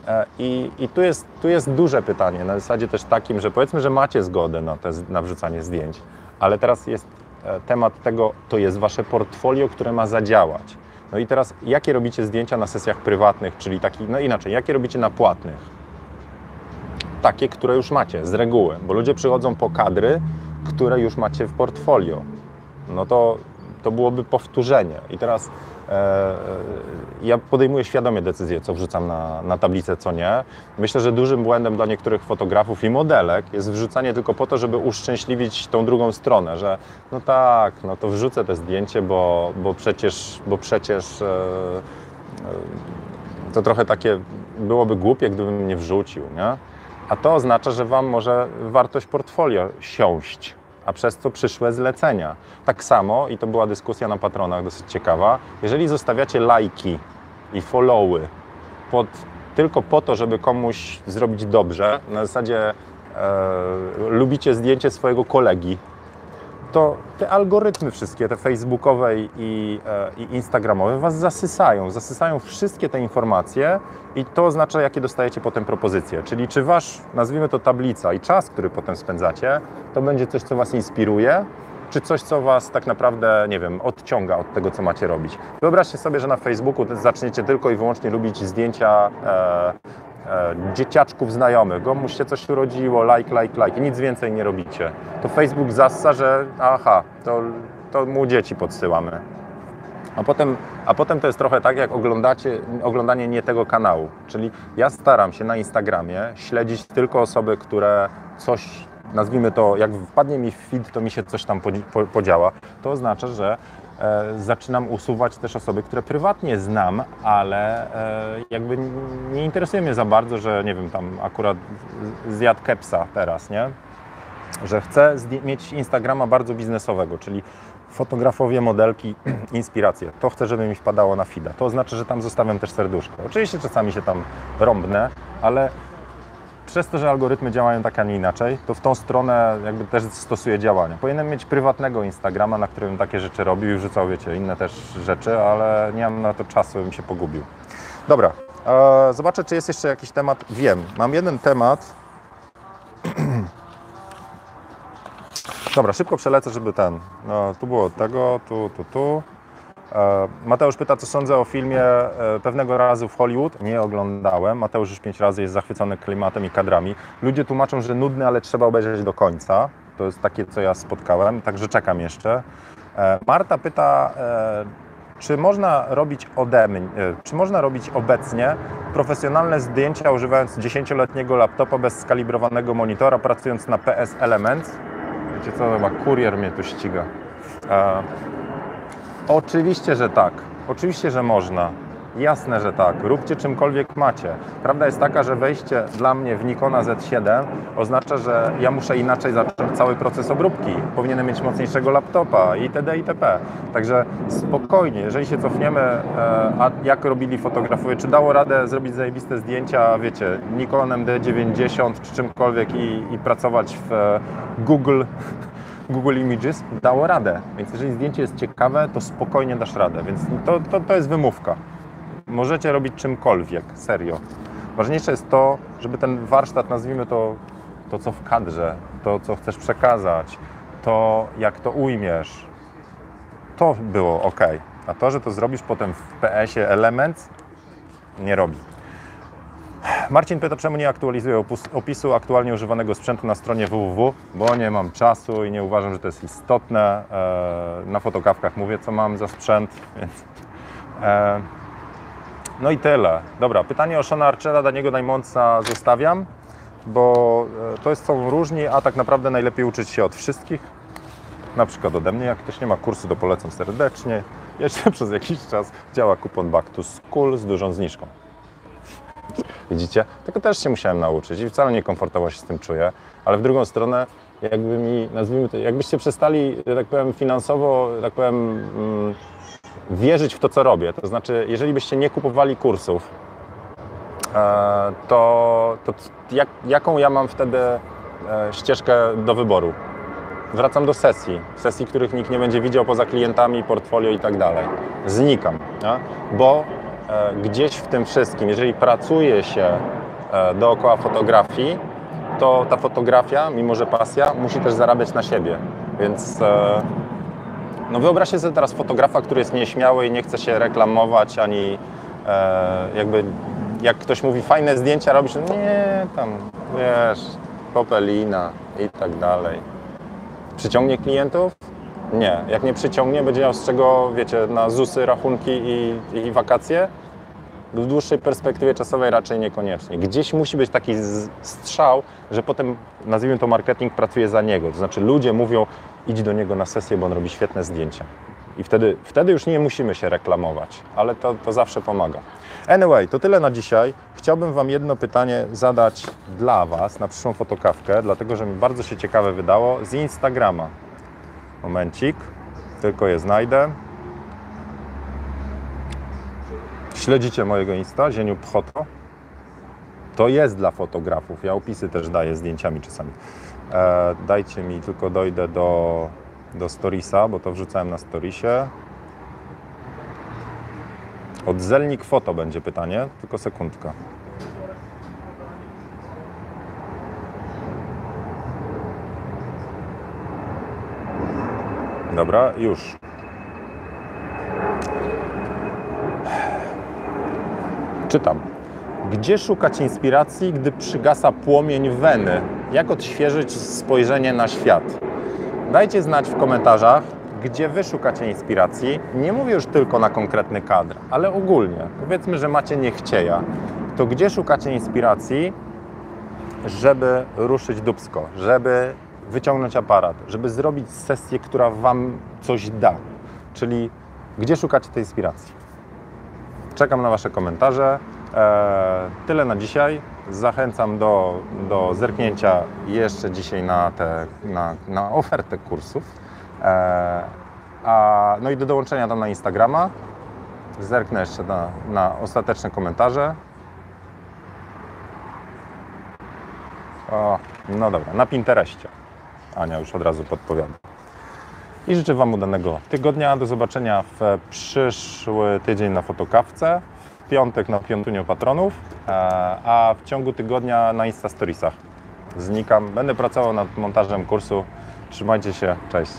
E, I, i tu, jest, tu jest duże pytanie, na zasadzie też takim, że powiedzmy, że macie zgodę na, te, na wrzucanie zdjęć, ale teraz jest e, temat tego, to jest Wasze portfolio, które ma zadziałać. No i teraz, jakie robicie zdjęcia na sesjach prywatnych, czyli taki, no inaczej, jakie robicie na płatnych? Takie, które już macie z reguły, bo ludzie przychodzą po kadry, które już macie w portfolio. No to, to byłoby powtórzenie. I teraz e, e, ja podejmuję świadomie decyzję, co wrzucam na, na tablicę, co nie. Myślę, że dużym błędem dla niektórych fotografów i modelek jest wrzucanie tylko po to, żeby uszczęśliwić tą drugą stronę, że no tak, no to wrzucę te zdjęcie, bo, bo przecież, bo przecież e, e, to trochę takie byłoby głupie, gdybym nie wrzucił, nie? A to oznacza, że Wam może wartość portfolio siąść, a przez to przyszłe zlecenia. Tak samo, i to była dyskusja na patronach dosyć ciekawa, jeżeli zostawiacie lajki i followy pod, tylko po to, żeby komuś zrobić dobrze, na zasadzie e, lubicie zdjęcie swojego kolegi, to te algorytmy wszystkie, te facebookowe i, e, i instagramowe was zasysają. Zasysają wszystkie te informacje i to oznacza, jakie dostajecie potem propozycje. Czyli czy wasz, nazwijmy to tablica i czas, który potem spędzacie, to będzie coś, co was inspiruje, czy coś, co was tak naprawdę, nie wiem, odciąga od tego, co macie robić. Wyobraźcie sobie, że na Facebooku zaczniecie tylko i wyłącznie lubić zdjęcia e, dzieciaczków znajomych, komuś się coś urodziło, like, like, like i nic więcej nie robicie, to Facebook zassa, że aha, to, to mu dzieci podsyłamy. A potem, a potem to jest trochę tak, jak oglądacie, oglądanie nie tego kanału. Czyli ja staram się na Instagramie śledzić tylko osoby, które coś, nazwijmy to, jak wpadnie mi w feed, to mi się coś tam podzi- po- podziała. To oznacza, że e, zaczynam usuwać też osoby, które prywatnie znam, ale e, jakby nie interesuje mnie za bardzo, że nie wiem, tam akurat zjadł kepsa teraz, nie? że chcę mieć Instagrama bardzo biznesowego, czyli fotografowie, modelki, inspiracje. To chcę, żeby mi wpadało na feeda. To oznacza, że tam zostawiam też serduszko. Oczywiście czasami się tam rąbnę, ale przez to, że algorytmy działają tak, a nie inaczej, to w tą stronę jakby też stosuję działania. Powinienem mieć prywatnego Instagrama, na którym takie rzeczy robił i wrzucał, wiecie, inne też rzeczy, ale nie mam na to czasu, bym się pogubił. Dobra, e, zobaczę, czy jest jeszcze jakiś temat. Wiem, mam jeden temat, Dobra, szybko przelecę, żeby ten. No, tu było tego, tu, tu, tu. E, Mateusz pyta, co sądzę o filmie e, pewnego razu w Hollywood. Nie oglądałem. Mateusz już pięć razy jest zachwycony klimatem i kadrami. Ludzie tłumaczą, że nudny, ale trzeba obejrzeć do końca. To jest takie, co ja spotkałem, także czekam jeszcze. E, Marta pyta, czy można robić ode mnie, czy można robić obecnie profesjonalne zdjęcia używając 10-letniego laptopa bez skalibrowanego monitora, pracując na PS Elements? Wiecie co, chyba kurier mnie tu ściga. Oczywiście, że tak. Oczywiście, że można. Jasne, że tak. Róbcie czymkolwiek macie. Prawda jest taka, że wejście dla mnie w Nikona Z7 oznacza, że ja muszę inaczej zacząć cały proces obróbki. Powinienem mieć mocniejszego laptopa itd. itp. Także spokojnie, jeżeli się cofniemy, e, a jak robili fotografowie, czy dało radę zrobić zajebiste zdjęcia, wiecie, Nikonem D90 czy czymkolwiek i, i pracować w e, Google Google Images dało radę. Więc jeżeli zdjęcie jest ciekawe, to spokojnie dasz radę. Więc to, to, to jest wymówka. Możecie robić czymkolwiek, serio. Ważniejsze jest to, żeby ten warsztat, nazwijmy to, to co w kadrze, to co chcesz przekazać, to jak to ujmiesz, to było ok. A to, że to zrobisz potem w PS-ie element, nie robi. Marcin pyta, czemu nie aktualizuję opisu aktualnie używanego sprzętu na stronie www, bo nie mam czasu i nie uważam, że to jest istotne. E, Na fotokawkach mówię, co mam za sprzęt, więc... E, No i tyle. Dobra, pytanie o Shona Archera, Daniego Diamondsa zostawiam, bo e, to jest są różni, a tak naprawdę najlepiej uczyć się od wszystkich. Na przykład ode mnie, jak ktoś nie ma kursu, to polecam serdecznie. Jeszcze przez jakiś czas działa kupon Back to School z dużą zniżką. Widzicie? Tego też się musiałem nauczyć i wcale niekomfortowo się z tym czuję, ale w drugą stronę jakby mi, nazwijmy to, jakbyście przestali, tak powiem, finansowo, tak powiem, mm, wierzyć w to, co robię. To znaczy, jeżeli byście nie kupowali kursów, e, to, to jak, jaką ja mam wtedy e, ścieżkę do wyboru? Wracam do sesji, sesji, których nikt nie będzie widział poza klientami, portfolio i tak dalej. Znikam, bo gdzieś w tym wszystkim, jeżeli pracuje się e, dookoła fotografii, to ta fotografia, mimo że pasja, musi też zarabiać na siebie. Więc e, no wyobraźcie sobie teraz fotografa, który jest nieśmiały i nie chce się reklamować, ani e, jakby jak ktoś mówi fajne zdjęcia robisz, nie tam, wiesz, popelina i tak dalej. Przyciągnie klientów? Nie. Jak nie przyciągnie, będzie miał z czego, wiecie, na ZUSy, rachunki i, i wakacje? W dłuższej perspektywie czasowej raczej niekoniecznie. Gdzieś musi być taki strzał, że potem, nazwijmy to marketing, pracuje za niego. To znaczy ludzie mówią, idź do niego na sesję, bo on robi świetne zdjęcia. I wtedy, wtedy już nie musimy się reklamować, ale to, to zawsze pomaga. Anyway, to tyle na dzisiaj. Chciałbym Wam jedno pytanie zadać dla Was na przyszłą fotokawkę, dlatego że mi bardzo się ciekawe wydało z Instagrama. Momencik, tylko je znajdę. Śledzicie mojego Insta, Zieniu Pchoto? To jest dla fotografów. Ja opisy też daję zdjęciami czasami. E, dajcie mi, tylko dojdę do, do Storiesa, bo to wrzucałem na Storiesie. Od Zelnik Foto będzie pytanie, tylko sekundka. Dobra, już. Czytam. Gdzie szukać inspiracji, gdy przygasa płomień weny? Jak odświeżyć spojrzenie na świat? Dajcie znać w komentarzach, gdzie Wy szukacie inspiracji. Nie mówię już tylko na konkretny kadr, ale ogólnie. Powiedzmy, że macie niechcieja. To gdzie szukacie inspiracji, żeby ruszyć dubsko, żeby wyciągnąć aparat, żeby zrobić sesję, która Wam coś da? Czyli gdzie szukacie tej inspiracji? Czekam na Wasze komentarze. Eee, tyle na dzisiaj. Zachęcam do, do zerknięcia jeszcze dzisiaj na, te, na, na ofertę kursów. Eee, a, no i do dołączenia tam na Instagrama. Zerknę jeszcze na, na ostateczne komentarze. O, no dobra, na Pinterestie. Ania już od razu podpowiada. I życzę Wam udanego tygodnia. Do zobaczenia w przyszły tydzień na fotokawce, w piątek na piątuniu patronów, e, a w ciągu tygodnia na Insta Storiesach. Znikam. Będę pracował nad montażem kursu. Trzymajcie się. Cześć.